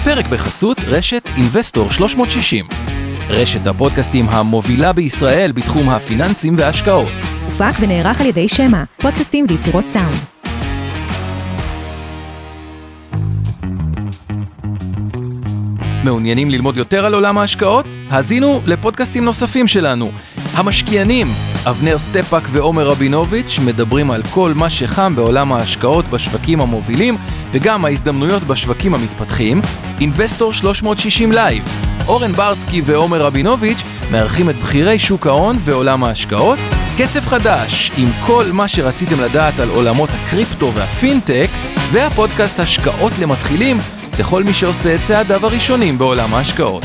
הפרק בחסות רשת Investor 360. רשת הפודקאסטים המובילה בישראל בתחום הפיננסים וההשקעות. הופק ונערך על ידי שמע, פודקאסטים ויצירות סאונד. מעוניינים ללמוד יותר על עולם ההשקעות? האזינו לפודקאסטים נוספים שלנו. המשקיענים, אבנר סטפאק ועומר רבינוביץ' מדברים על כל מה שחם בעולם ההשקעות בשווקים המובילים וגם ההזדמנויות בשווקים המתפתחים. Investor 360 Live, אורן ברסקי ועומר רבינוביץ' מארחים את בכירי שוק ההון ועולם ההשקעות. כסף חדש, עם כל מה שרציתם לדעת על עולמות הקריפטו והפינטק, והפודקאסט השקעות למתחילים לכל מי שעושה את צעדיו הראשונים בעולם ההשקעות.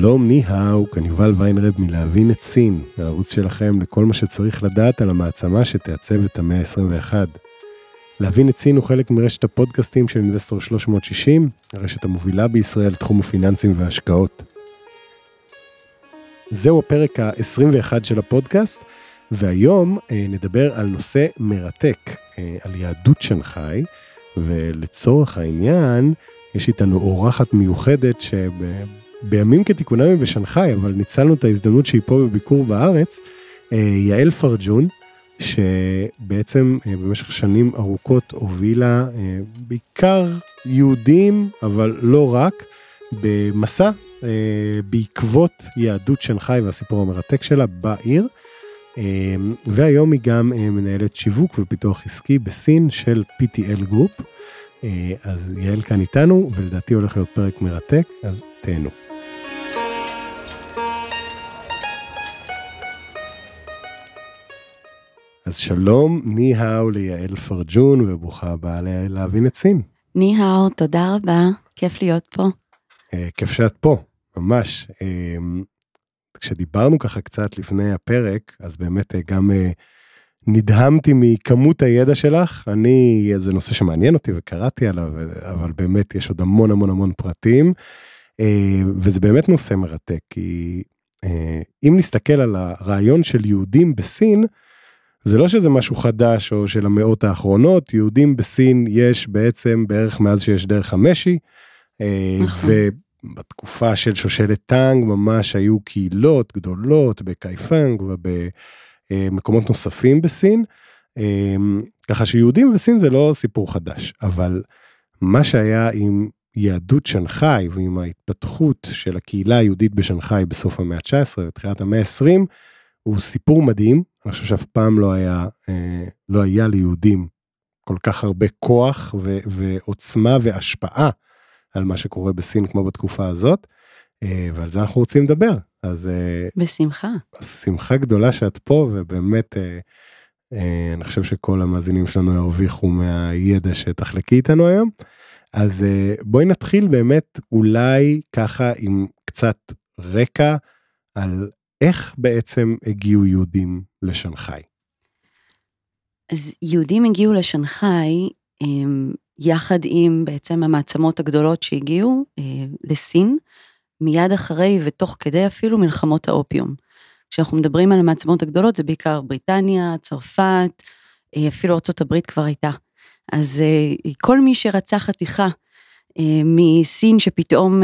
שלום, ניהאו, כאן יובל ויינרב מלהבין את סין, הערוץ שלכם לכל מה שצריך לדעת על המעצמה שתעצב את המאה ה-21. להבין את סין הוא חלק מרשת הפודקאסטים של אינבסטור 360, הרשת המובילה בישראל לתחום הפיננסים וההשקעות. זהו הפרק ה-21 של הפודקאסט, והיום אה, נדבר על נושא מרתק, אה, על יהדות שנגחאי, ולצורך העניין, יש איתנו אורחת מיוחדת שבימים כתיקונם בשנגחאי, אבל ניצלנו את ההזדמנות שהיא פה בביקור בארץ, אה, יעל פרג'ון, שבעצם אה, במשך שנים ארוכות הובילה אה, בעיקר יהודים, אבל לא רק, במסע בעקבות יהדות שנגחאי והסיפור המרתק שלה בעיר. והיום היא גם מנהלת שיווק ופיתוח עסקי בסין של PTL Group. אז יעל כאן איתנו, ולדעתי הולך להיות פרק מרתק, אז תהנו. אז שלום, ניהאו ליעל פרג'ון, וברוכה הבאה להבין את סין. ניהאו, תודה רבה, כיף להיות פה. אה, כיף שאת פה, ממש. אה, כשדיברנו ככה קצת לפני הפרק, אז באמת אה, גם אה, נדהמתי מכמות הידע שלך. אני, זה נושא שמעניין אותי וקראתי עליו, אבל באמת יש עוד המון המון המון פרטים, אה, וזה באמת נושא מרתק, כי אה, אם נסתכל על הרעיון של יהודים בסין, זה לא שזה משהו חדש או של המאות האחרונות, יהודים בסין יש בעצם בערך מאז שיש דרך המשי, אה, נכון. ובתקופה של שושלת טאנג ממש היו קהילות גדולות בקייפנג ובמקומות נוספים בסין, אה, ככה שיהודים בסין זה לא סיפור חדש, אבל מה שהיה עם יהדות שנגחאי ועם ההתפתחות של הקהילה היהודית בשנגחאי בסוף המאה ה-19 ותחילת המאה ה-20, הוא סיפור מדהים, אני חושב שאף פעם לא היה, אה, לא היה ליהודים כל כך הרבה כוח ו, ועוצמה והשפעה על מה שקורה בסין כמו בתקופה הזאת, אה, ועל זה אנחנו רוצים לדבר. אז... אה, בשמחה. שמחה גדולה שאת פה, ובאמת, אני חושב שכל המאזינים שלנו ירוויחו מהידע שתחלקי איתנו היום. אז בואי נתחיל באמת אולי ככה עם קצת רקע על איך בעצם הגיעו יהודים לשנגחאי? אז יהודים הגיעו לשנגחאי אמ, יחד עם בעצם המעצמות הגדולות שהגיעו אה, לסין, מיד אחרי ותוך כדי אפילו מלחמות האופיום. כשאנחנו מדברים על המעצמות הגדולות זה בעיקר בריטניה, צרפת, אה, אפילו ארה"ב כבר הייתה. אז אה, כל מי שרצה חתיכה מסין שפתאום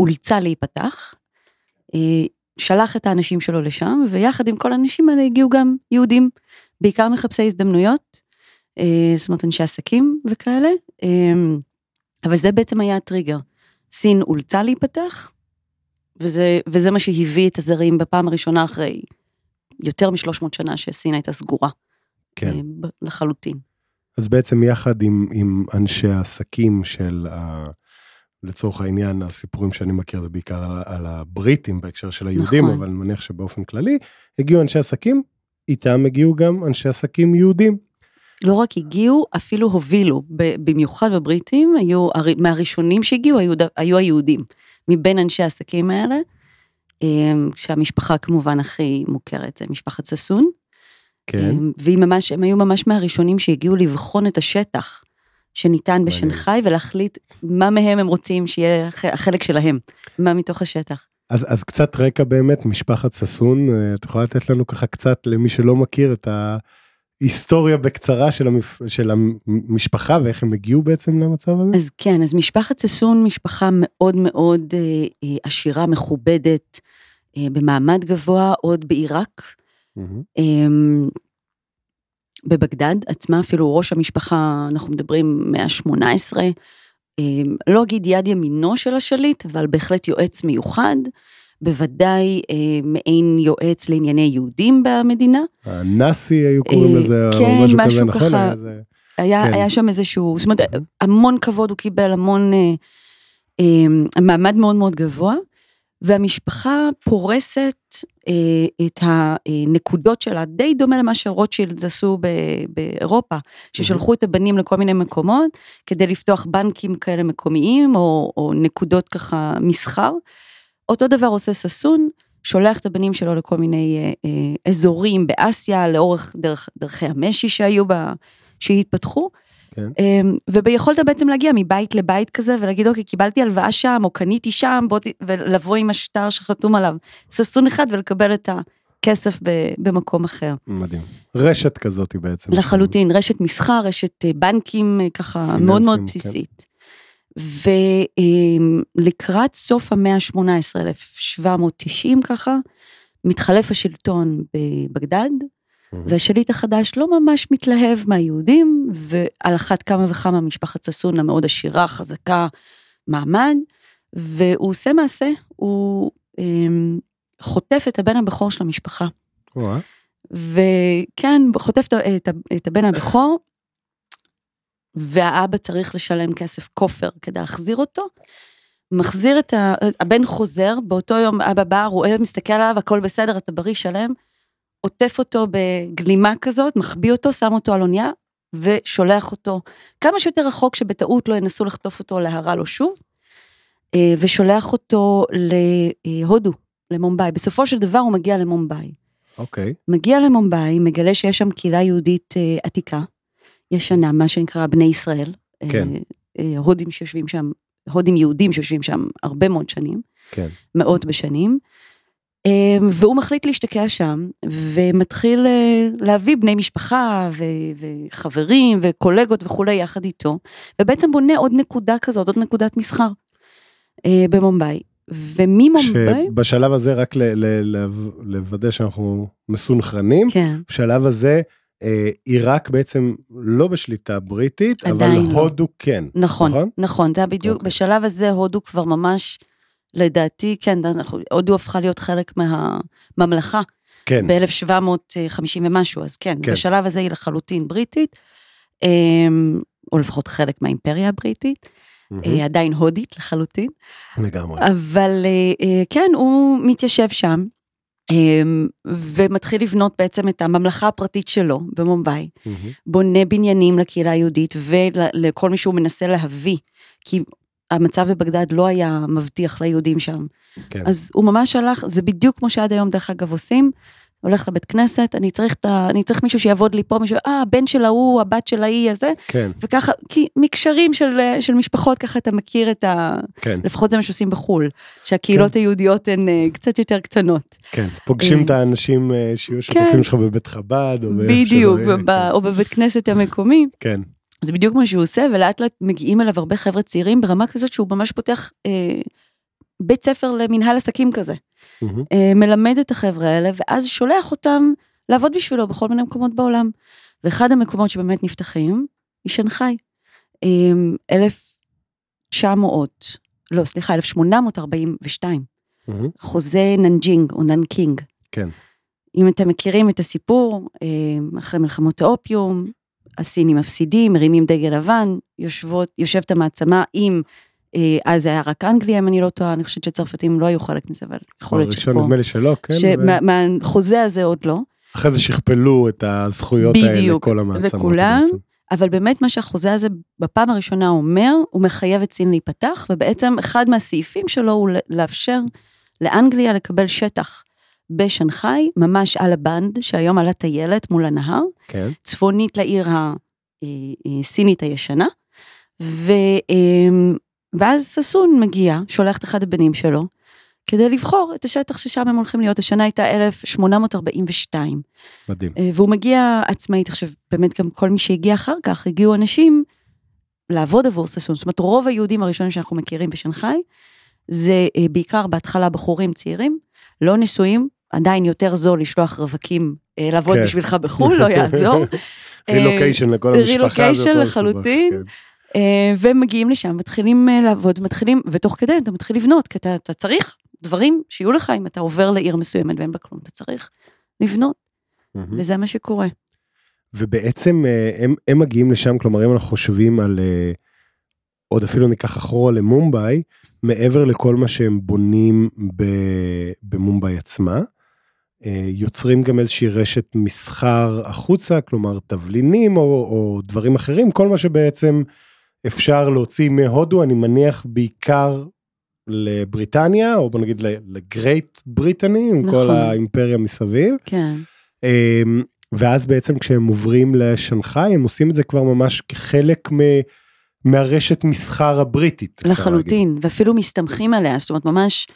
אולצה להיפתח, שלח את האנשים שלו לשם, ויחד עם כל האנשים האלה הגיעו גם יהודים, בעיקר מחפשי הזדמנויות, אה, זאת אומרת אנשי עסקים וכאלה, אה, אבל זה בעצם היה הטריגר. סין אולצה להיפתח, וזה, וזה מה שהביא את הזרים בפעם הראשונה אחרי יותר משלוש מאות שנה שסין הייתה סגורה. כן. אה, לחלוטין. אז בעצם יחד עם, עם אנשי העסקים של ה... לצורך העניין, הסיפורים שאני מכיר זה בעיקר על, על הבריטים בהקשר של היהודים, נכון. אבל אני מניח שבאופן כללי, הגיעו אנשי עסקים, איתם הגיעו גם אנשי עסקים יהודים. לא רק הגיעו, אפילו הובילו, במיוחד בבריטים, היו, מהראשונים שהגיעו היו, היו היהודים, מבין אנשי העסקים האלה, אמ, שהמשפחה כמובן הכי מוכרת זה משפחת ששון. כן. אמ, והם ממש, הם היו ממש מהראשונים שהגיעו לבחון את השטח. שניתן בשנגחאי ולהחליט מה מהם הם רוצים שיהיה החלק שלהם, מה מתוך השטח. אז, אז קצת רקע באמת, משפחת ששון, אה, את יכולה לתת לנו ככה קצת למי שלא מכיר את ההיסטוריה בקצרה של, המפ... של המשפחה ואיך הם הגיעו בעצם למצב הזה? אז כן, אז משפחת ששון, משפחה מאוד מאוד אה, אה, עשירה, מכובדת, אה, במעמד גבוה, עוד בעיראק. מהמם. בבגדד עצמה, אפילו ראש המשפחה, אנחנו מדברים מאה ה-18, אמ, לא אגיד יד ימינו של השליט, אבל בהחלט יועץ מיוחד, בוודאי אה, מעין יועץ לענייני יהודים במדינה. הנאסי היו קוראים אה, לזה, כן, או משהו כזה, משהו נכון? ככה. זה- היה, כן. היה שם איזשהו, זאת אומרת, המון כבוד הוא קיבל, המון אה, אה, מעמד מאוד מאוד גבוה, והמשפחה פורסת אה, את הנקודות שלה, די דומה למה שרוטשילדס עשו ב- באירופה, ששלחו את הבנים לכל מיני מקומות, כדי לפתוח בנקים כאלה מקומיים, או, או נקודות ככה מסחר. אותו דבר עושה ששון, שולח את הבנים שלו לכל מיני אה, אה, אזורים באסיה, לאורך דרך, דרכי המשי שהיו בה, שהתפתחו. כן. אמ, וביכולת בעצם להגיע מבית לבית כזה ולהגיד אוקיי קיבלתי הלוואה שם או קניתי שם בוא ת... ולבוא עם השטר שחתום עליו ששון אחד ולקבל את הכסף ב... במקום אחר. מדהים. רשת כזאת בעצם. לחלוטין רשת מסחר רשת אה, בנקים אה, ככה פיננסים, מאוד מאוד כן. בסיסית. ולקראת סוף המאה ה-18 1790 ככה מתחלף השלטון בבגדד. והשליט החדש לא ממש מתלהב מהיהודים, ועל אחת כמה וכמה משפחת ששון המאוד עשירה, חזקה, מעמד, והוא עושה מעשה, הוא אמ, חוטף את הבן הבכור של המשפחה. וכן, חוטף את את הבן הבכור, והאבא צריך לשלם כסף כופר כדי להחזיר אותו. מחזיר את ה... הבן חוזר, באותו יום אבא בא, רואה, מסתכל עליו, הכל בסדר, אתה בריא, שלם, עוטף אותו בגלימה כזאת, מחביא אותו, שם אותו על אונייה, ושולח אותו כמה שיותר רחוק שבטעות לא ינסו לחטוף אותו להרע לו שוב, אה, ושולח אותו להודו, למומבאי. בסופו של דבר הוא מגיע למומבאי. אוקיי. מגיע למומבאי, מגלה שיש שם קהילה יהודית אה, עתיקה, ישנה, מה שנקרא בני ישראל. אה, כן. הודים שיושבים שם, הודים יהודים שיושבים שם הרבה מאוד שנים, כן. מאות בשנים. אה, והוא מחליט להשתקע שם, ומתחיל אה, להביא בני משפחה ו- וחברים וקולגות וכולי יחד איתו, ובעצם בונה עוד נקודה כזאת, עוד נקודת מסחר אה, במומבאי. וממומבאי, שבשלב הזה רק ל- ל- ל- לוודא שאנחנו מסונכרנים, כן, בשלב הזה אה, עיראק בעצם לא בשליטה בריטית, אבל לא. הודו כן. נכון, נכון? נכון, זה היה בדיוק, אוקיי. בשלב הזה הודו כבר ממש, לדעתי, כן, אנחנו- הודו הפכה להיות חלק מהממלכה כן. ב-1750 ומשהו, אז כן, כן. בשלב הזה היא לחלוטין בריטית, אמ, או לפחות חלק מהאימפריה הבריטית. אה, עדיין הודית לחלוטין, לגמרי. אבל אה, אה, כן, הוא מתיישב שם. אמ, ומתחיל לבנות בעצם את הממלכה הפרטית שלו במומבאי. מהמם. בונה בניינים לקהילה היהודית ולכל מי שהוא מנסה להביא, כי המצב בבגדד לא היה מבטיח ליהודים שם. כן. אז הוא ממש הלך, זה בדיוק כמו שעד היום דרך אגב עושים, הולך לבית כנסת, אני צריך, ה, אני צריך מישהו שיעבוד לי פה, מישהו, אה, הבן של ההוא, הבת של ההיא, הזה, כן, וככה, כי מקשרים של, של משפחות, ככה אתה מכיר את ה... כן, לפחות זה מה שעושים בחו"ל, שהקהילות היהודיות הן אה, קצת יותר קטנות. כן. פוגשים אה, את האנשים אה, שיהיו כן. שותפים שלך בבית חב"ד, או בדיוק, יהיה, וב- או בבית כנסת המקומי. כן. זה בדיוק מה שהוא עושה, ולאט לאט מגיעים אליו הרבה חבר'ה צעירים ברמה כזאת שהוא ממש פותח אה, בית ספר למנהל עסקים כזה. מהמם. אה, מלמד את החבר'ה האלה, ואז שולח אותם לעבוד בשבילו בכל מיני מקומות בעולם. ואחד המקומות שבאמת נפתחים, היא שנגחאי. אה, 1900, לא, סליחה, 1842, מהמם. חוזה ננג'ינג או ננקינג. כן. אם אתם מכירים את הסיפור, אה, אחרי מלחמות האופיום, הסינים מפסידים, מרימים דגל לבן, יושבות, יושבת המעצמה עם, אה, אז זה היה רק אנגליה, אם אני לא טועה, אני חושבת שצרפתים לא היו חלק מזה, אבל יכול להיות הראשון שפה. נדמה לי שלא, כן. ו- שמהחוזה הזה עוד לא, אחרי זה שכפלו את הזכויות האלה בדיוק, לכל המעצמות. לכולם. בעצם. אבל באמת מה שהחוזה הזה בפעם הראשונה אומר, הוא מחייב את סין להיפתח, ובעצם אחד מהסעיפים שלו הוא לאפשר לאנגליה לקבל שטח בשנגחאי, ממש על הבנד, שהיום על הטיילת מול הנהר, כן. צפונית לעיר הסינית הישנה, ו, אמ, ואז ששון מגיע, שולח את אחד הבנים שלו, כדי לבחור את השטח ששם הם הולכים להיות. השנה הייתה 1842, מדהים. אה, והוא מגיע עצמאית. עכשיו, באמת גם כל מי שהגיע אחר כך, הגיעו אנשים לעבוד עבור ששון. זאת אומרת, רוב היהודים הראשונים שאנחנו מכירים בשנגחאי, זה אה, בעיקר בהתחלה בחורים צעירים, לא נשואים, עדיין יותר זול לשלוח רווקים אה, לעבוד כן. בשבילך בחו"ל, לא יעזור. רילוקיישן לכל המשפחה. רילוקיישן יותר לחלוטין. מסובך, אה, והם מגיעים לשם, מתחילים אה, לעבוד, מתחילים, ותוך כדי אתה מתחיל לבנות, כי אתה, אתה צריך דברים שיהיו לך אם אתה עובר לעיר מסוימת ואין בה כלום, אתה צריך לבנות, כן. וזה מה שקורה. ובעצם אה, הם, הם מגיעים לשם, כלומר אם אנחנו חושבים על, אה, עוד אפילו ניקח אחורה למומבאי, מעבר לכל מה שהם בונים במומבאי עצמה, אה, יוצרים גם איזושהי רשת מסחר החוצה, כלומר תבלינים או, או דברים אחרים, כל מה שבעצם אפשר להוציא מהודו, אני מניח בעיקר לבריטניה, או בוא נגיד לגרייט בריטני, עם כל נכון. האימפריה מסביב. כן, אמ, ואז בעצם כשהם עוברים לשנגחאי הם עושים את זה כבר ממש כחלק מ... מהרשת מסחר הבריטית. לחלוטין, ואפילו מסתמכים עליה, זאת אומרת, ממש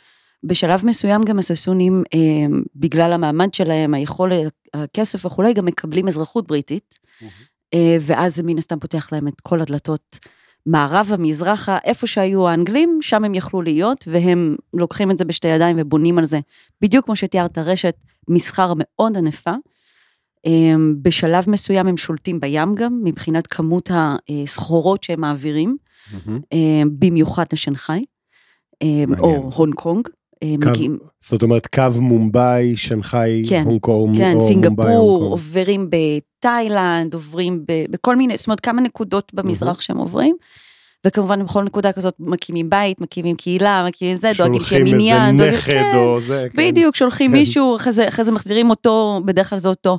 בשלב מסוים גם הססונים, אה, בגלל המעמד שלהם, היכולת, הכסף וכולי, גם מקבלים אזרחות בריטית, אה, ואז זה מן הסתם פותח להם את כל הדלתות מערבה, מזרחה, איפה שהיו האנגלים, שם הם יכלו להיות, והם לוקחים את זה בשתי ידיים ובונים על זה, בדיוק כמו שתיארת, רשת מסחר מאוד ענפה. אה, בשלב מסוים הם שולטים בים גם, מבחינת כמות הסחורות שהם מעבירים. אה, במיוחד לשנגחאי. או הונג קונג. אה, מגיעים, זאת אומרת קו מומבאי, שנגחאי, כן, הונג קונג, כן, או מומבאי, סינגפור, הונג קונג. עוברים בתאילנד, עוברים ב- בכל מיני, זאת אומרת כמה נקודות במזרח שהם עוברים. וכמובן בכל נקודה כזאת מקימים בית, מקימים קהילה, מקימים זה, דואגים שיהיה שולחים מניין, איזה דואגים- נכד כן, או זה, כן. בדיוק, שולחים כן. מישהו, אחרי זה מחזירים אותו, בדרך כלל זה אותו,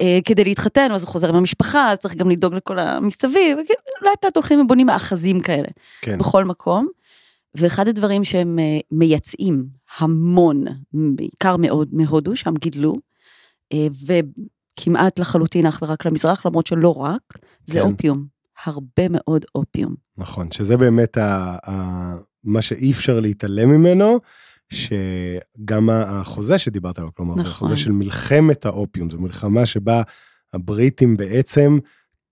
אה, כדי להתחתן, ואז הוא חוזר עם המשפחה, אז צריך גם לדאוג לכל המסביב, לאט לאט הולכים ובונים מאחזים כאלה. כן. בכל מקום. ואחד הדברים שהם אה, מייצאים המון, בעיקר מאוד מהודו, שם גידלו, אה, וכמעט לחלוטין אך ורק למזרח, למרות שלא רק, זה כן. אופיום. הרבה מאוד אופיום. נכון, שזה באמת ה, ה, מה שאי אפשר להתעלם ממנו, שגם החוזה שדיברת עליו, כלומר, זה נכון. החוזה של מלחמת האופיום, זו מלחמה שבה הבריטים בעצם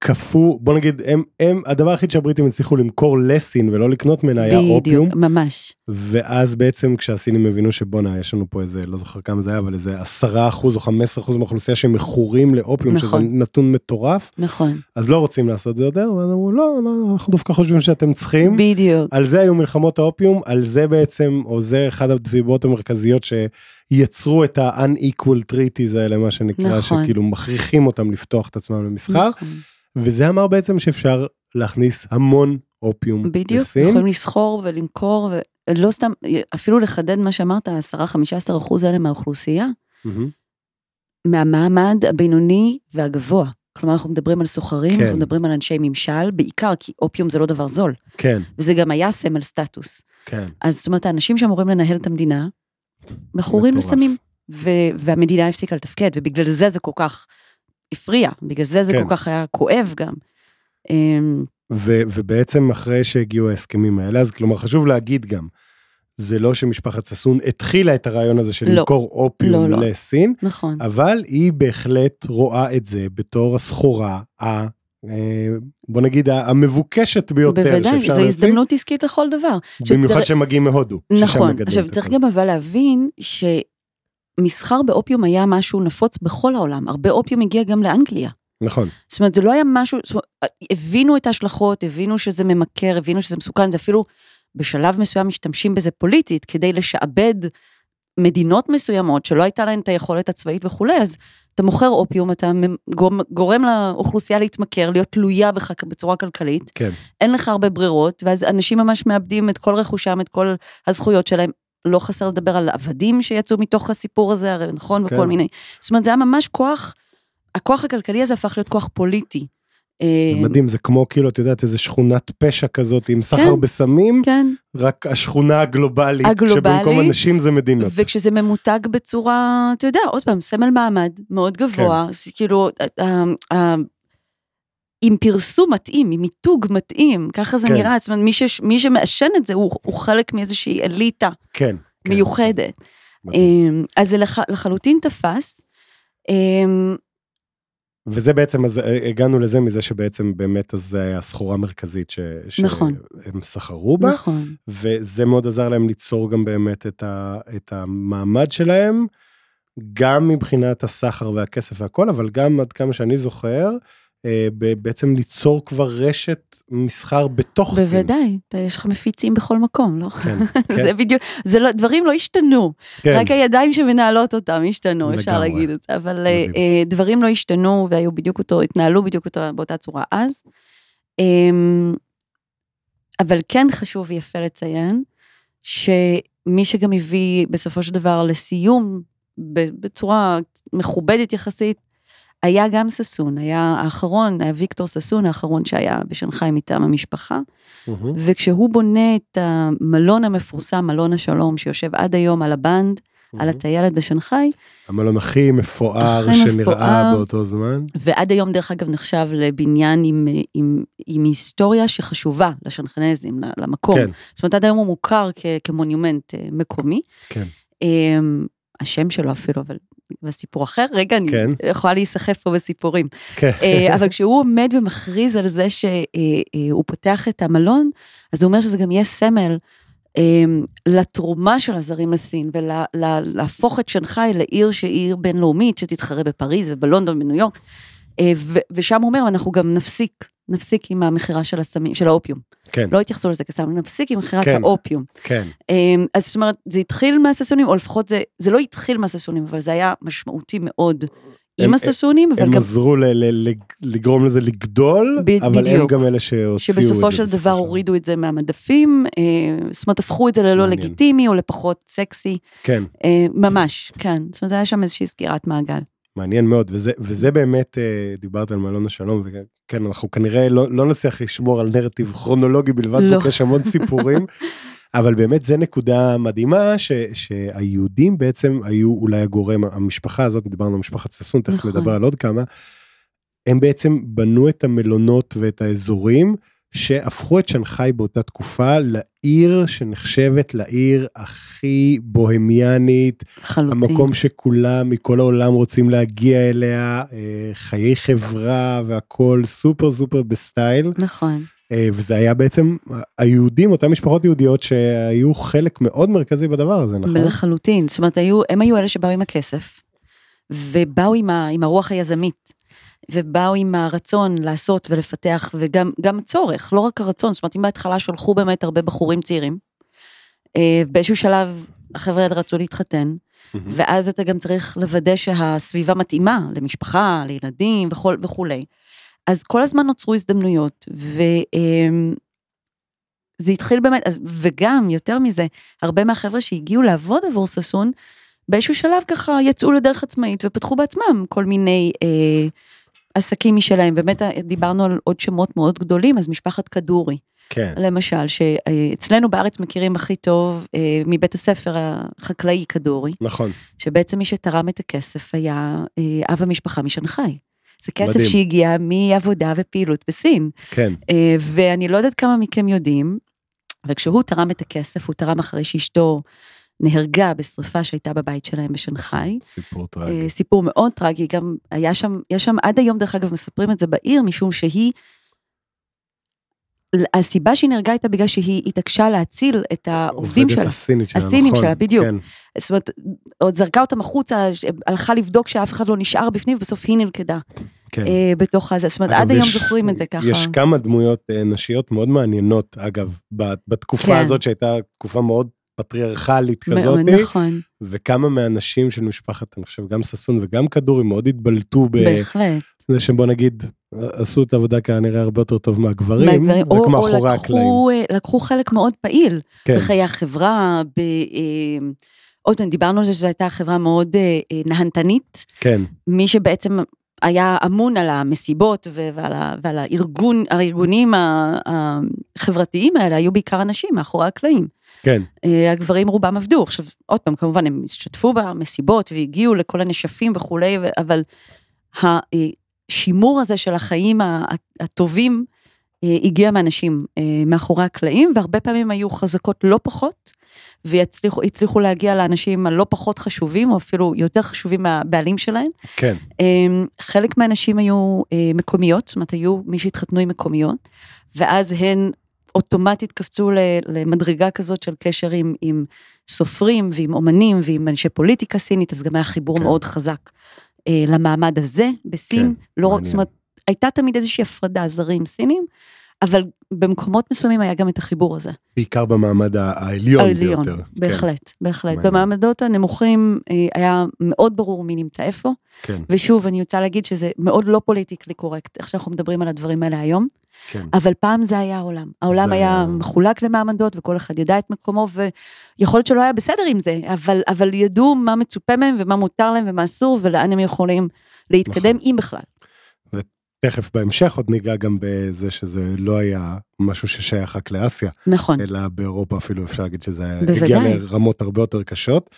כפו, בוא נגיד, הם, הם, הדבר היחיד שהבריטים הצליחו למכור לסין ולא לקנות ממנה היה אופיום, בדיוק, ממש. ואז בעצם כשהסינים הבינו שבואנה, יש לנו פה איזה, לא זוכר כמה זה היה, אבל איזה 10 אחוז או 15 אחוז מהאוכלוסייה שמכורים לאופיום, נכון. שזה נתון מטורף, נכון, אז לא רוצים לעשות זה יותר, ואז אמרו, לא, לא, אנחנו דווקא חושבים שאתם צריכים. בדיוק. על זה היו מלחמות האופיום, על זה בעצם, או זה אחד הסיבות המרכזיות שיצרו את ה-unequal treaties האלה, מה שנקרא, נכון. שכאילו מכריחים אותם לפתוח את עצמם למסחר, נכון. וזה אמר בעצם שאפשר להכניס המון אופיום בדיוק, לסין. יכולים לסחור ולמכור, ולא סתם, אפילו לחדד מה שאמרת, 10-15 אחוז האלה מהאוכלוסייה, מהמם. מהמעמד הבינוני והגבוה. כלומר, אנחנו מדברים על סוחרים, כן. אנחנו מדברים על אנשי ממשל, בעיקר כי אופיום זה לא דבר זול, כן, וזה גם היה סמל סטטוס. כן, אז זאת אומרת, האנשים שאמורים לנהל את המדינה, מכורים. לסמים, ו- והמדינה הפסיקה לתפקד, ובגלל זה זה כל כך הפריע, בגלל זה זה כן. כל כך היה כואב גם. ו- ובעצם אחרי שהגיעו ההסכמים האלה, אז כלומר חשוב להגיד גם, זה לא שמשפחת ששון התחילה את הרעיון הזה של לא. למכור אופיום לא, לא. לסין, נכון, אבל היא בהחלט רואה את זה בתור הסחורה, ה, אה, בוא נגיד, המבוקשת ביותר בוודאי, שאפשר זו להשיג, הזדמנות עסקית לכל דבר. במיוחד שצריך- שהם מגיעים מהודו. נכון, עכשיו צריך הכל. גם אבל להבין שמסחר באופיום היה משהו נפוץ בכל העולם, הרבה אופיום הגיע גם לאנגליה. נכון, זאת אומרת, זה לא היה משהו, זאת אומרת, הבינו את ההשלכות, הבינו שזה ממכר, הבינו שזה מסוכן, זה אפילו בשלב מסוים משתמשים בזה פוליטית, כדי לשעבד מדינות מסוימות שלא הייתה להן את היכולת הצבאית וכולי, אז אתה מוכר אופיום, אתה גורם, לאוכלוסייה להתמכר, להיות תלויה בך בצורה כלכלית, כן, אין לך הרבה ברירות, ואז אנשים ממש מאבדים את כל רכושם, את כל הזכויות שלהם. לא חסר לדבר על עבדים שיצאו מתוך הסיפור הזה, הרי נכון, כן. וכל מיני. זאת אומרת, זה היה ממש כוח, הכוח הכלכלי הזה הפך להיות כוח פוליטי. אה, מדהים, זה כמו כאילו, את יודעת, איזה שכונת פשע כזאת עם סחר כן. בסמים, כן, רק השכונה הגלובלית, הגלובלית, שבמקום אנשים זה מדינות. וכשזה ממותג בצורה, אתה יודע, עוד פעם, סמל מעמד מאוד גבוה, כן. כאילו, אה, אה, עם פרסום מתאים, עם מיתוג מתאים, ככה זה כן. נראה, זאת אומרת, מי, ש, מי שמעשן את זה הוא, הוא חלק מאיזושהי אליטה כן, כן. מיוחדת. אה, אז זה לח- לחלוטין תפס. וזה בעצם, אז אה, הגענו לזה מזה שבעצם באמת אז זה הסחורה המרכזית ש, נכון. שהם סחרו בה, נכון. וזה מאוד עזר להם ליצור גם באמת את, ה, את המעמד שלהם, גם מבחינת הסחר והכסף והכל, אבל גם עד כמה שאני זוכר, בעצם ליצור כבר רשת מסחר בתוך סין. בוודאי, יש לך מפיצים בכל מקום, לא? כן, זה כן, בדיוק, זה לא, דברים לא השתנו, כן. רק הידיים שמנהלות אותם השתנו, אפשר לגמרי. להגיד את זה, אבל אה. אה, דברים לא השתנו והיו בדיוק אותו, התנהלו בדיוק אותו, באותה צורה אז. אמ, אבל כן חשוב ויפה לציין, שמי שגם הביא בסופו של דבר לסיום, בצורה מכובדת יחסית, היה גם ששון, היה האחרון, היה ויקטור ששון, האחרון שהיה בשנגחאי מטעם המשפחה. מהמם. וכשהוא בונה את המלון המפורסם, מלון השלום, שיושב עד היום על הבנד, על הטיילת בשנגחאי, המלון הכי מפואר הכי שנראה מפואר. באותו זמן. ועד היום דרך אגב נחשב לבניין עם, עם, עם היסטוריה שחשובה לשנגחנזים, ל- למקום. כן, זאת אומרת, עד היום הוא מוכר כ, כמונומנט אה, מקומי. כן. אמ, השם שלו אפילו, אבל בסיפור אחר, רגע, אני כן. יכולה להיסחף פה בסיפורים. כן. אה, אבל כשהוא עומד ומכריז על זה שהוא פותח את המלון, אז הוא אומר שזה גם יהיה סמל אה, לתרומה של הזרים לסין, ולהפוך את שנגחאי לעיר שהיא עיר בינלאומית, שתתחרה בפריז ובלונדון ובניו יורק. אה, ושם הוא אומר, אנחנו גם נפסיק, נפסיק עם המכירה של הסמים, של האופיום. כן, לא התייחסו לזה כסם, נפסיק עם מכירת כן. האופיום. כן, אמ, אז זאת אומרת, זה התחיל מהססונים, או לפחות זה, זה לא התחיל מהססונים, אבל זה היה משמעותי מאוד הם- עם הססונים, אבל הם גם עזרו ל- ל- ל- לגרום לזה לגדול, ב- אבל הם בדיוק. גם אלה שהוציאו את זה. שבסופו של דבר הורידו את זה מהמדפים, אה, זאת אומרת, הפכו את זה ללא מעניין. לגיטימי או לפחות סקסי, כן, אה, ממש, כן. זאת אומרת, היה שם איזושהי סגירת מעגל. מעניין מאוד, וזה, וזה באמת, אה, דיברת על מלון השלום, וכן, אנחנו כנראה לא, לא נצליח לשמור על נרטיב כרונולוגי בלבד, לא. פה יש המון סיפורים, אבל באמת זה נקודה מדהימה, ש, שהיהודים בעצם היו אולי הגורם, המשפחה הזאת, דיברנו על משפחת ששון, תכף נכון. נדבר על עוד כמה, הם בעצם בנו את המלונות ואת האזורים, שהפכו את שנגחאי באותה תקופה לעיר שנחשבת לעיר הכי בוהמיאנית, לחלוטין. המקום שכולם מכל העולם רוצים להגיע אליה, אה, חיי חברה והכל סופר סופר בסטייל, נכון. אה, וזה היה בעצם היהודים, אותן משפחות יהודיות שהיו חלק מאוד מרכזי בדבר הזה, נכון? לחלוטין. זאת אומרת, היו, הם היו אלה שבאו עם הכסף, ובאו עם, ה, עם הרוח היזמית, ובאו עם הרצון לעשות ולפתח, וגם גם הצורך, לא רק הרצון. זאת אומרת, אם בהתחלה שלחו באמת הרבה בחורים צעירים, אה, באיזשהו שלב החבר'ה האלה רצו להתחתן. ואז אתה גם צריך לוודא שהסביבה מתאימה למשפחה, לילדים וכל, וכולי. אז כל הזמן נוצרו הזדמנויות, וזה התחיל באמת, אז, וגם, יותר מזה, הרבה מהחבר'ה שהגיעו לעבוד עבור ששון, באיזשהו שלב ככה יצאו לדרך עצמאית ופתחו בעצמם כל מיני אה, עסקים משלהם. באמת דיברנו על עוד שמות מאוד גדולים, אז משפחת כדורי, כן, למשל, שאצלנו בארץ מכירים הכי טוב אה, מבית הספר החקלאי כדורי. נכון, שבעצם מי שתרם את הכסף היה אה, אב המשפחה משנגחאי. זה כסף מדהים. שהגיע מעבודה ופעילות בסין. כן, אה, ואני לא יודעת כמה מכם יודעים, אבל כשהוא תרם את הכסף, הוא תרם אחרי שאשתו נהרגה בשריפה שהייתה בבית שלהם בשנגחאי. סיפור אה, טרגי. סיפור מאוד טרגי, גם היה שם, יש שם עד היום, דרך אגב, מספרים את זה בעיר, משום שהיא, הסיבה שהיא נהרגה הייתה בגלל שהיא התעקשה להציל את העובדים עובדת שלה. הסינית שלה, הסינית נכון, שלה, בדיוק. כן, זאת אומרת, עוד זרקה אותם החוצה, הלכה לבדוק שאף אחד לא נשאר בפנים, ובסוף היא נלכדה כן. אה, בתוך הזה. זאת אומרת, עד היום יש- זוכרים את זה ככה. יש כמה דמויות אה, נשיות מאוד מעניינות, אגב, בתקופה כן. הזאת שהייתה תקופה מאוד פטריארכלית כזאת, נכון, וכמה מהאנשים של משפחת, אני חושב, גם ששון וגם כדורי מאוד התבלטו בהחלט. בזה שהם בוא נגיד, עשו את העבודה כנראה הרבה יותר טוב מהגברים, מהגברים, רק או- או מאחורי הקלעים. לקחו, אה, לקחו חלק מאוד פעיל כן, בחיי החברה, ב... אה, עוד פעם, דיברנו על זה שזו הייתה חברה מאוד אה, נהנתנית. כן, מי שבעצם היה אמון על המסיבות ועל, ה- ועל הארגון, הארגונים החברתיים האלה, היו בעיקר אנשים מאחורי הקלעים. כן, אה, הגברים רובם עבדו. עכשיו, עוד פעם, כמובן, הם השתתפו במסיבות והגיעו לכל הנשפים וכולי, אבל השימור הזה של החיים הטובים אה, הגיע מאנשים אה, מאחורי הקלעים, והרבה פעמים היו חזקות לא פחות, והצליחו להגיע לאנשים הלא פחות חשובים, או אפילו יותר חשובים מהבעלים שלהם. כן. אמ, חלק מהנשים היו אה, מקומיות, זאת אומרת, היו מי שהתחתנו עם מקומיות, ואז הן אוטומטית קפצו למדרגה כזאת של קשר עם, עם סופרים ועם אומנים ועם אנשי פוליטיקה סינית, אז גם היה חיבור כן. מאוד חזק אה, למעמד הזה בסין. כן, לא רק. זאת אומרת, הייתה תמיד איזושהי הפרדה זרים סינים, אבל במקומות מסוימים היה גם את החיבור הזה. בעיקר במעמד העליון העליון, ביותר. בהחלט, בהחלט. מעניין. במעמדות הנמוכים אה, היה מאוד ברור מי נמצא איפה, כן, כן, ושוב, אני רוצה להגיד שזה מאוד לא פוליטיקלי קורקט, איך שאנחנו מדברים על הדברים האלה היום, כן. אבל פעם זה היה העולם. העולם זה היה היה- מחולק למעמדות, וכל אחד ידע את מקומו, ויכול להיות שלא היה בסדר עם זה, אבל, אבל ידעו מה מצופה מהם, ומה מותר להם, ומה אסור, ולאן הם יכולים להתקדם, נכון. אם בכלל. תכף בהמשך עוד ניגע גם בזה שזה לא היה משהו ששייך רק לאסיה, נכון, אלא באירופה אפילו אפשר להגיד שזה בוודאי. הגיע לרמות הרבה יותר קשות.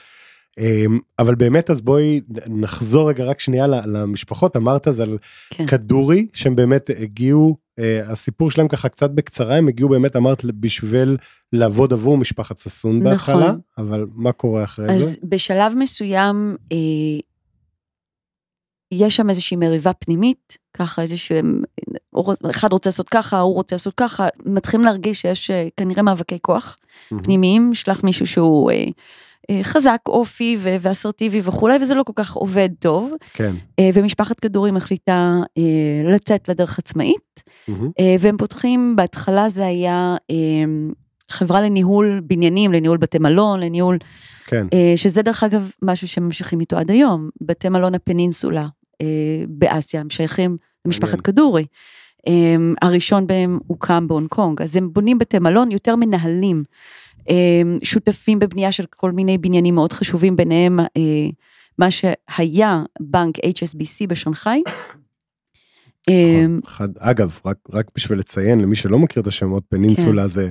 אמ, אבל באמת אז בואי נחזור רגע רק שנייה למשפחות, אמרת אז על כן. כדורי שהם באמת הגיעו, אה, הסיפור שלהם ככה קצת בקצרה, הם הגיעו באמת אמרת בשביל לעבוד עבור משפחת ששון נכון. בהתחלה, אבל מה קורה אחרי אז זה? בשלב מסוים, אה, יש שם איזושהי מריבה פנימית, ככה איזה שהם, אחד רוצה לעשות ככה, הוא רוצה לעשות ככה, מתחילים להרגיש שיש אה, כנראה מאבקי כוח מהמם. פנימיים, שלח מישהו שהוא אה, אה, חזק, אופי ו- ואסרטיבי וכולי, וזה לא כל כך עובד טוב, כן. אה, ומשפחת כדורים מחליטה אה, לצאת לדרך עצמאית, מהמם. אה, והם פותחים, בהתחלה זה היה אה, חברה לניהול בניינים, לניהול בתי מלון, לניהול כן. אה, שזה דרך אגב משהו שממשיכים איתו עד היום, בתי מלון הפנינסולה אה, באסיה, הם שייכים למשפחת. כדורי. אה, הראשון בהם הוקם בהונג קונג, אז הם בונים בתי מלון, יותר מנהלים, אה, שותפים בבנייה של כל מיני בניינים מאוד חשובים, ביניהם אה, מה שהיה בנק HSBC בשנגחאי. אחד, אגב, רק, רק בשביל לציין למי שלא מכיר את השמות, פנינסולה זה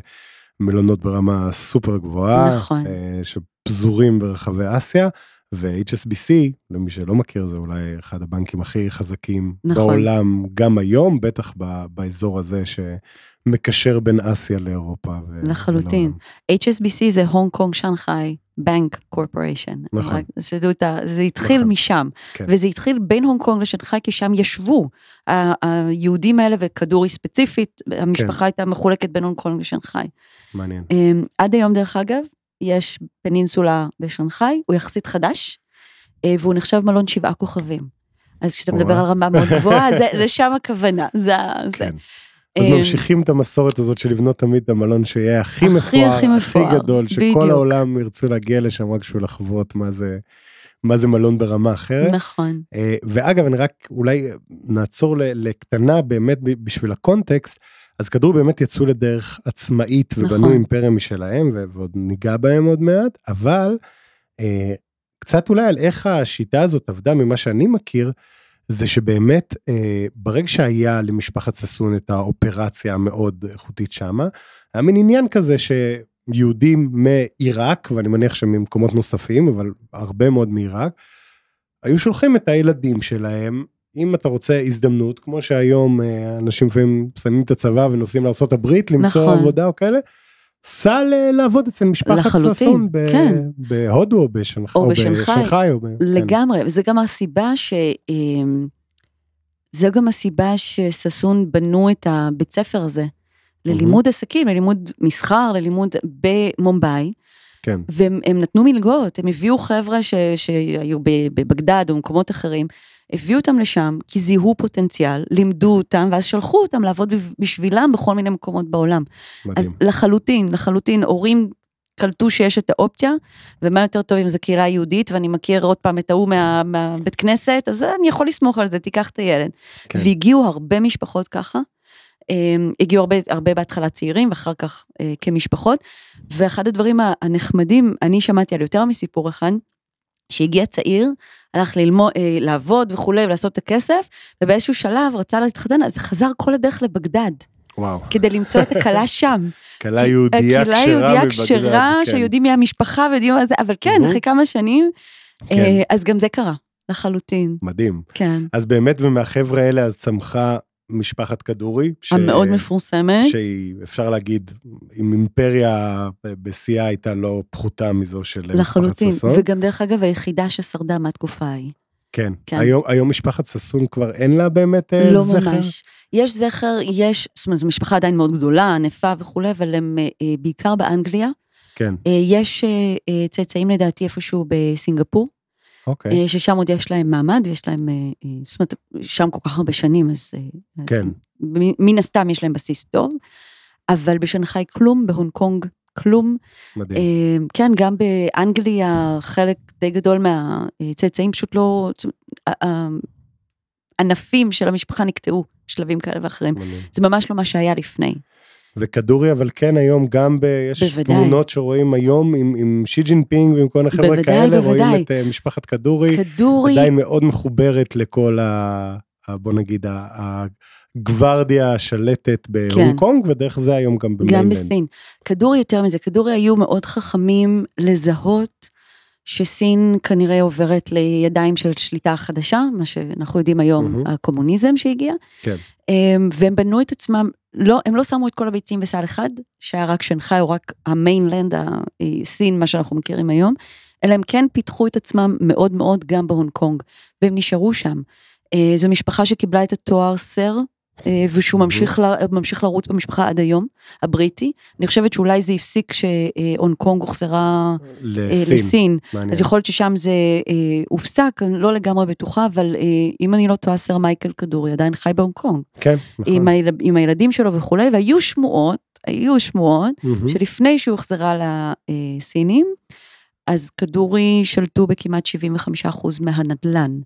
מלונות ברמה סופר גבוהה, נכון. אה, שפזורים ברחבי אסיה, ו-HSBC, למי שלא מכיר, זה אולי אחד הבנקים הכי חזקים נכון. בעולם, גם היום, בטח ב, באזור הזה שמקשר בין אסיה לאירופה. ו- לחלוטין. ולעולם. HSBC זה הונג קונג שנגחאי בנק קורפוריישן. נכון. שתדעו את ה... זה התחיל נכון. משם. כן. וזה התחיל בין הונג קונג לשנגחאי, כי שם ישבו היהודים האלה וכדורי ספציפית, כן. המשפחה הייתה מחולקת בין הונג קונג לשנגחאי. מעניין. אמ, עד היום, דרך אגב, יש פנינסולה בשנגחאי, הוא יחסית חדש, אה, והוא נחשב מלון שבעה כוכבים. אז כשאתה מדבר וואו. על רמה מאוד גבוהה, זה לשם הכוונה. זה... זה. כן. אז אמ, ממשיכים את המסורת הזאת של לבנות תמיד את המלון שיהיה הכי הכי, מפואר, הכי הכי מפואר, גדול, שכל בדיוק. העולם ירצו להגיע לשם רק בשביל לחוות מה זה, מה זה מלון ברמה אחרת. נכון. אה, ואגב, אני רק אולי נעצור לקטנה באמת בשביל הקונטקסט, אז כדור באמת יצאו לדרך עצמאית ובנו נכון. אימפריה משלהם, ועוד ניגע בהם עוד מעט, אבל אה, קצת אולי על איך השיטה הזאת עבדה ממה שאני מכיר, זה שבאמת אה, ברגע שהיה למשפחת ששון את האופרציה המאוד איכותית שמה, היה מין עניין כזה שיהודים מעיראק, ואני מניח שממקומות נוספים, אבל הרבה מאוד מעיראק, היו שולחים את הילדים שלהם, אם אתה רוצה הזדמנות, כמו שהיום אה, אנשים לפעמים מסיימים את הצבא ונוסעים לארה"ב למצוא נכון. עבודה או כאלה, סע לעבוד אצל משפחת ששון ב- כן. בהודו או בשנגחאי. או בשנגחאי. או ב- כן. לגמרי, וזה גם הסיבה ש... אמ, זה גם הסיבה שששון בנו את הבית ספר הזה ללימוד עסקים, ללימוד מסחר, ללימוד במומבאי, כן, והם הם נתנו מלגות, הם הביאו חבר'ה ש, שהיו בבגדד או במקומות אחרים, הביאו אותם לשם כי זיהו פוטנציאל, לימדו אותם, ואז שלחו אותם לעבוד בשבילם בכל מיני מקומות בעולם. אז מדהים. לחלוטין, לחלוטין, הורים קלטו שיש את האופציה, ומה יותר טוב אם זו קהילה יהודית, ואני מכיר עוד פעם את ההוא מה- מהבית כנסת, אז אני יכול לסמוך על זה, תיקח את הילד. כן. והגיעו הרבה משפחות ככה, אמ, הגיעו הרבה, הרבה בהתחלה צעירים, ואחר כך אה, כמשפחות, ואחד הדברים הנחמדים, אני שמעתי על יותר מסיפור אחד, שהגיע צעיר, הלך ללמוד, אה, לעבוד וכולי, ולעשות את הכסף, ובאיזשהו שלב רצה להתחתן, אז חזר כל הדרך לבגדד, וואו, כדי למצוא את הכלה שם. כי- יהודייה הקהילה כשרה היהודייה מבגדד, כשרה, כן. שיודעים מי המשפחה ויודעים מה זה, אבל כן. אחרי כמה שנים, כן. אה, אז גם זה קרה, לחלוטין, מדהים. כן. אז באמת ומהחבר'ה האלה אז צמחה משפחת כדורי. ש- המאוד מפורסמת. שהיא, אפשר להגיד, עם אימפריה בשיאה הייתה לא פחותה מזו של משפחת לחלוטין, ששון. וגם דרך אגב היחידה ששרדה מהתקופה ההיא. כן. כן. היום, היום משפחת ששון כבר אין לה באמת אה, לא זכר? ממש. יש זכר, יש, זאת אומרת, זו משפחה עדיין מאוד גדולה, ענפה וכולי, אבל הם אה, אה, בעיקר באנגליה. כן, יש צאצאים לדעתי איפשהו בסינגפור, אוקיי. אה, ששם עוד יש להם מעמד ויש להם, אה, אה, זאת אומרת, שם כל כך הרבה שנים, אז... כן. מן- מן הסתם יש להם בסיס טוב, אבל בשנגחאי כלום, בהונג קונג כלום. מדהים. כן, גם באנגליה חלק די גדול מהצאצאים פשוט לא... ענפים של המשפחה נקטעו בשלבים כאלה ואחרים. מדהים. זה ממש לא מה שהיה לפני. וכדורי, אבל כן, היום גם ב... יש בוודאי. תמונות שרואים היום עם, עם שי ג'ינפינג ועם כל החבר'ה בוודאי, כאלה, בוודאי. רואים את אה, משפחת כדורי, כדורי, עדיין מאוד מחוברת לכל ה... ה- בוא נגיד, ה- הגוורדיה השלטת בהונג כן. קונג, ודרך זה היום גם גם ב mainland. בסין. כדורי יותר מזה, כדורי היו מאוד חכמים לזהות שסין כנראה עוברת לידיים של שליטה חדשה, מה שאנחנו יודעים היום, מהמם. הקומוניזם שהגיע. כן. אמ, והם בנו את עצמם, לא, הם לא שמו את כל הביצים בסל אחד, שהיה רק שנגחאי או רק ה mainland, הסין, מה שאנחנו מכירים היום, אלא הם כן פיתחו את עצמם מאוד מאוד גם בהונג קונג, והם נשארו שם. אה, זו משפחה שקיבלה את התואר סר, אה, ושהוא ממשיך, ל, ממשיך לרוץ במשפחה עד היום, הבריטי. אני חושבת שאולי זה הפסיק כשהונג קונג הוחזרה אה, לסין. לסין, מעניין. אז יכול להיות ששם זה אה, הופסק, אני לא לגמרי בטוחה, אבל אה, אם אני לא טועה, סר מייקל כדורי עדיין חי בהונג קונג. כן, נכון. עם, היל... עם הילדים שלו וכולי, והיו שמועות, היו שמועות, מהמם. שלפני שהוא הוחזרה לסינים, אז כדורי שלטו בכמעט 75% מהנדל"ן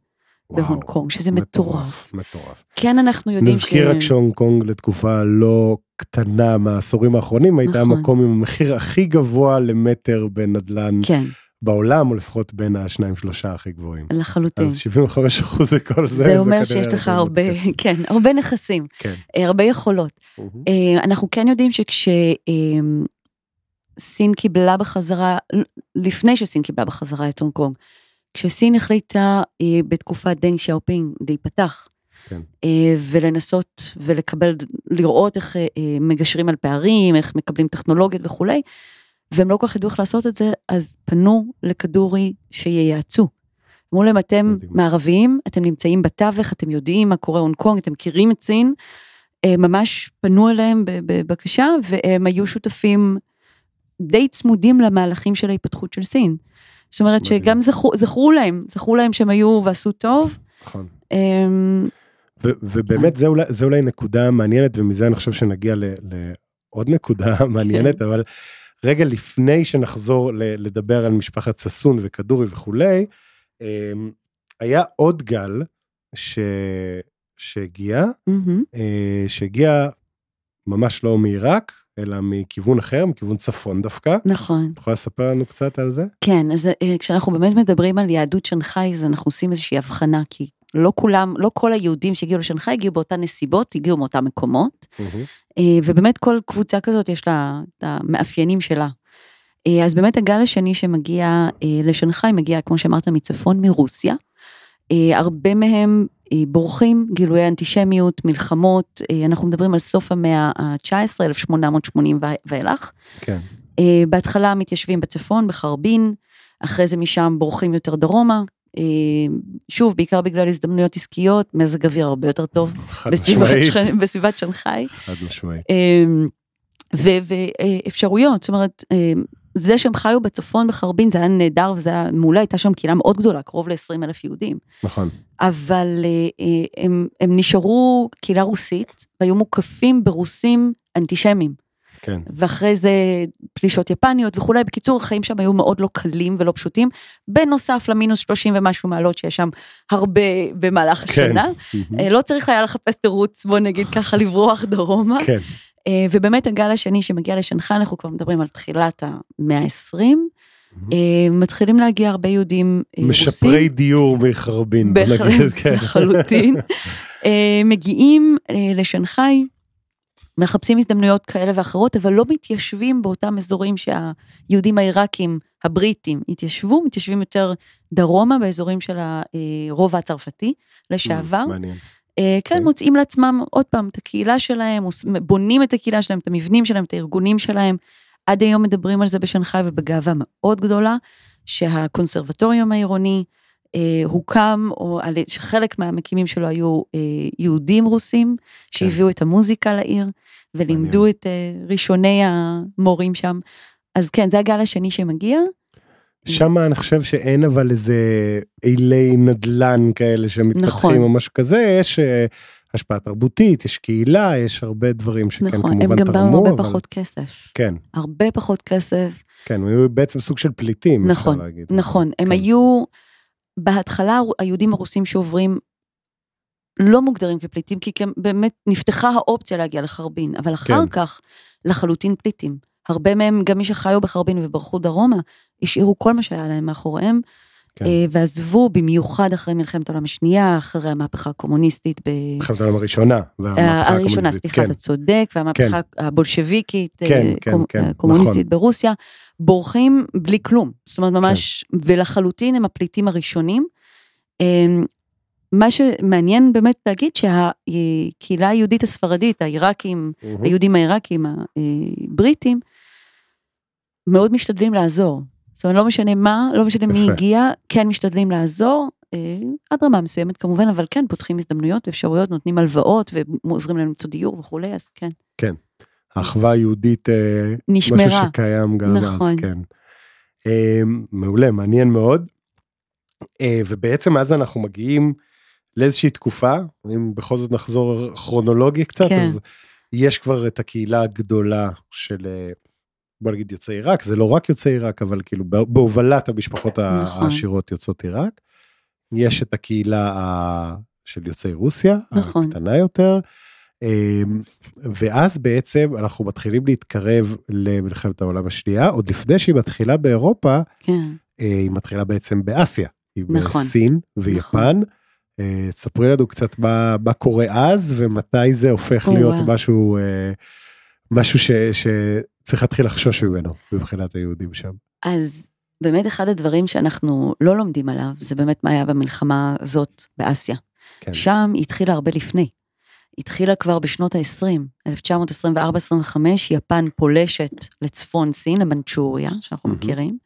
בהונג קונג, שזה מטורף. מטורף. כן, אנחנו יודעים נזכיר רק שהונג קונג לתקופה לא קטנה מהעשורים האחרונים, הייתה נכון. המקום עם המחיר הכי גבוה למטר בנדל"ן כן, בעולם, או לפחות בין השניים שלושה הכי גבוהים. לחלוטין. אז 75 אחוז וכל זה, זה אומר כנראה שיש לך הרבה. כן, הרבה נכסים, כן. אה, הרבה יכולות. אה, אנחנו כן יודעים שכשסין קיבלה בחזרה, לפני שסין קיבלה בחזרה את הונג קונג, כשסין החליטה אה, בתקופת דנג שיאופינג להיפתח, כן. אה, ולנסות ולקבל, לראות איך אה, מגשרים על פערים, איך מקבלים טכנולוגיות וכולי, והם לא כל כך ידעו איך לעשות את זה, אז פנו לכדורי שייעצו. אמרו להם, אתם. מערביים, אתם נמצאים בתווך, אתם יודעים מה קורה הונג קונג, אתם מכירים את סין, ממש פנו אליהם בבקשה, והם היו שותפים די צמודים למהלכים של ההתפתחות של סין. זאת אומרת. שגם זכרו, זכרו להם, זכרו להם שהם היו ועשו טוב. נכון. אמ, ו- ובאמת זה אולי, זה אולי נקודה מעניינת, ומזה אני חושב שנגיע ל- לעוד נקודה כן. מעניינת, אבל רגע לפני שנחזור לדבר על משפחת ששון וכדורי וכולי, אמ, היה עוד גל ש... שהגיע. אה, שהגיע ממש לא מעיראק, אלא מכיוון אחר, מכיוון צפון דווקא. נכון. את יכולה לספר לנו קצת על זה? כן, אז אה, כשאנחנו באמת מדברים על יהדות שנגחאי, אז אנחנו עושים איזושהי הבחנה, כי לא כולם, לא כל היהודים שהגיעו לשנגחאי הגיעו באותן נסיבות, הגיעו מאותם מקומות, אה, ובאמת כל קבוצה כזאת יש לה את המאפיינים שלה. אה, אז באמת הגל השני שמגיע לשנגחאי מגיע, כמו שאמרת, מצפון, מרוסיה. הרבה מהם בורחים, גילויי אנטישמיות, מלחמות, אה, אנחנו מדברים על סוף המאה ה-19, 1880 ו- ואילך. כן. אה, בהתחלה מתיישבים בצפון, בחרבין, אחרי זה משם בורחים יותר דרומה. אה, שוב, בעיקר בגלל הזדמנויות עסקיות, מזג אוויר הרבה יותר טוב חד משמעית. בסביבת שנגחאי. חד משמעית. ואפשרויות, זאת אומרת, אה, זה שהם חיו בצפון בחרבין זה היה נהדר וזה היה מעולה, הייתה שם קהילה מאוד גדולה, קרוב ל-20 אלף יהודים. נכון. אבל אה, אה, הם, הם נשארו קהילה רוסית והיו מוקפים ברוסים אנטישמים. כן. ואחרי זה פלישות יפניות וכולי. בקיצור, החיים שם היו מאוד לא קלים ולא פשוטים, בנוסף למינוס 30 ומשהו מעלות שיש שם הרבה במהלך כן. השנה. אה, לא צריך היה לחפש תירוץ, בוא נגיד ככה, לברוח דרומה. כן. אה, ובאמת הגל השני שמגיע לשנגחאי, אנחנו כבר מדברים על תחילת המאה ה-20, מתחילים להגיע הרבה יהודים אה, רוסים. משפרי דיור מחרבין. בהחלט, כן. לחלוטין. אה, מגיעים אה, לשנגחאי, מחפשים הזדמנויות כאלה ואחרות, אבל לא מתיישבים באותם אזורים שהיהודים העיראקים, הבריטים, התיישבו, מתיישבים יותר דרומה, באזורים של הרובע הצרפתי לשעבר. מעניין. אה, כן, אוקיי. מוצאים לעצמם עוד פעם את הקהילה שלהם, בונים את הקהילה שלהם, את המבנים שלהם, את הארגונים שלהם. עד היום מדברים על זה בשנגחאי ובגאווה מאוד גדולה, שהקונסרבטוריום העירוני אה, הוקם, או על, שחלק מהמקימים שלו היו אה, יהודים רוסים, שהביאו את המוזיקה לעיר, ולימדו מעניין. את אה, ראשוני המורים שם. אז כן, זה הגל השני שמגיע. שם אני חושב שאין אבל איזה אילי נדל"ן כאלה שמתפתחים נכון. או משהו כזה, יש אה, השפעה תרבותית, יש קהילה, יש הרבה דברים שכן נכון, כמובן הם גם באו תרמו, הרבה אבל פחות כסף. כן, הרבה פחות כסף. כן, הם היו בעצם סוג של פליטים, אפשר נכון, להגיד. נכון, הם כן. היו, בהתחלה היהודים הרוסים שעוברים לא מוגדרים כפליטים, כי באמת נפתחה האופציה להגיע לחרבין, אבל אחר כן. כך לחלוטין פליטים. הרבה מהם, גם מי שחיו בחרבין וברחו דרומה, השאירו כל מה שהיה להם מאחוריהם, כן. אה, ועזבו במיוחד אחרי מלחמת העולם השנייה, אחרי המהפכה הקומוניסטית, ב... מלחמת העולם הראשונה. והמהפכה הראשונה, סליחה, כן. אתה צודק, והמהפכה הבולשביקית, אה, כן, כן, קומ- כן, הקומוניסטית נכון. ברוסיה, בורחים בלי כלום. זאת אומרת, ממש, ולחלוטין הם הפליטים הראשונים. מה שמעניין באמת להגיד שהקהילה היהודית הספרדית, העיראקים, מהמם. היהודים העיראקים, הבריטים, מאוד משתדלים לעזור. זאת אומרת, לא משנה מה, לא משנה מי. הגיע, כן משתדלים לעזור, אה, עד רמה מסוימת כמובן, אבל כן, פותחים הזדמנויות ואפשרויות, נותנים הלוואות ועוזרים להם למצוא דיור וכולי, אז כן. האחווה היהודית, אה, נשמרה. משהו שקיים גם אז, נכון. כן. אה, מעולה, מעניין מאוד. אה, ובעצם אז אנחנו מגיעים לאיזושהי תקופה, אם בכל זאת נחזור כרונולוגי קצת, כן. אז יש כבר את הקהילה הגדולה של, אה, בוא נגיד יוצאי עיראק, זה לא רק יוצאי עיראק, אבל כאילו בה- בהובלת המשפחות נכון. העשירות יוצאות עיראק. יש את הקהילה של יוצאי רוסיה, נכון. הקטנה יותר. אמ, ואז בעצם אנחנו מתחילים להתקרב למלחמת העולם השנייה, עוד לפני שהיא מתחילה באירופה, כן. אה, היא מתחילה בעצם באסיה, עם נכון. סין ויפן. אה, ספרי לנו קצת מה, מה קורה אז ומתי זה הופך או, להיות וואו. משהו, אה, משהו ש, שצריך להתחיל לחשוש ממנו מבחינת היהודים שם. אז באמת אחד הדברים שאנחנו לא לומדים עליו, זה באמת מה היה במלחמה הזאת באסיה. כן. שם היא התחילה הרבה לפני. התחילה כבר בשנות ה-20, 1924-25, יפן פולשת לצפון סין, למנצ'וריה, שאנחנו מהמם. מכירים,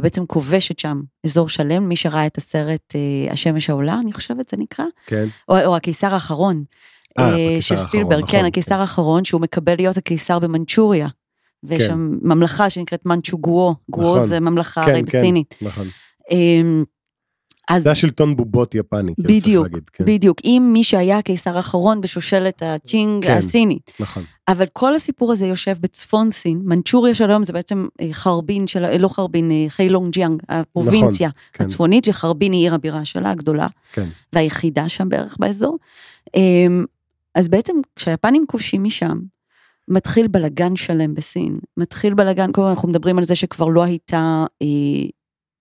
ובעצם כובשת שם אזור שלם, מי שראה את הסרט אה, השמש העולה, אני חושבת זה נקרא, כן, או, או הקיסר האחרון, אה, אה, בקיסר של ספילברג, נכון, כן, הקיסר האחרון, שהוא מקבל להיות הקיסר במנצ'וריה. ויש כן. שם ממלכה שנקראת מנצ'ו גוו, גוו נכון. זה ממלכה כן, הרי כן. בסינית. נכון. אמ, אז זה השלטון בובות יפני, כאילו צריך בדיוק, להגיד, כן, בדיוק, אם מי שהיה הקיסר האחרון בשושלת הצ'ינג כן. הסינית. נכון, אבל כל הסיפור הזה יושב בצפון סין, מנצ'וריה של היום זה בעצם אה, חרבין של, אה, לא חרבין, אה, חיילונג ג'יאנג, הפרובינציה כן. הצפונית, שחרבין היא עיר הבירה שלה הגדולה, כן, והיחידה שם בערך באזור. אמ, אז בעצם כשהיפנים כובשים משם, מתחיל בלגן שלם בסין, מתחיל בלגן, כל הזמן אנחנו מדברים על זה שכבר לא הייתה אה,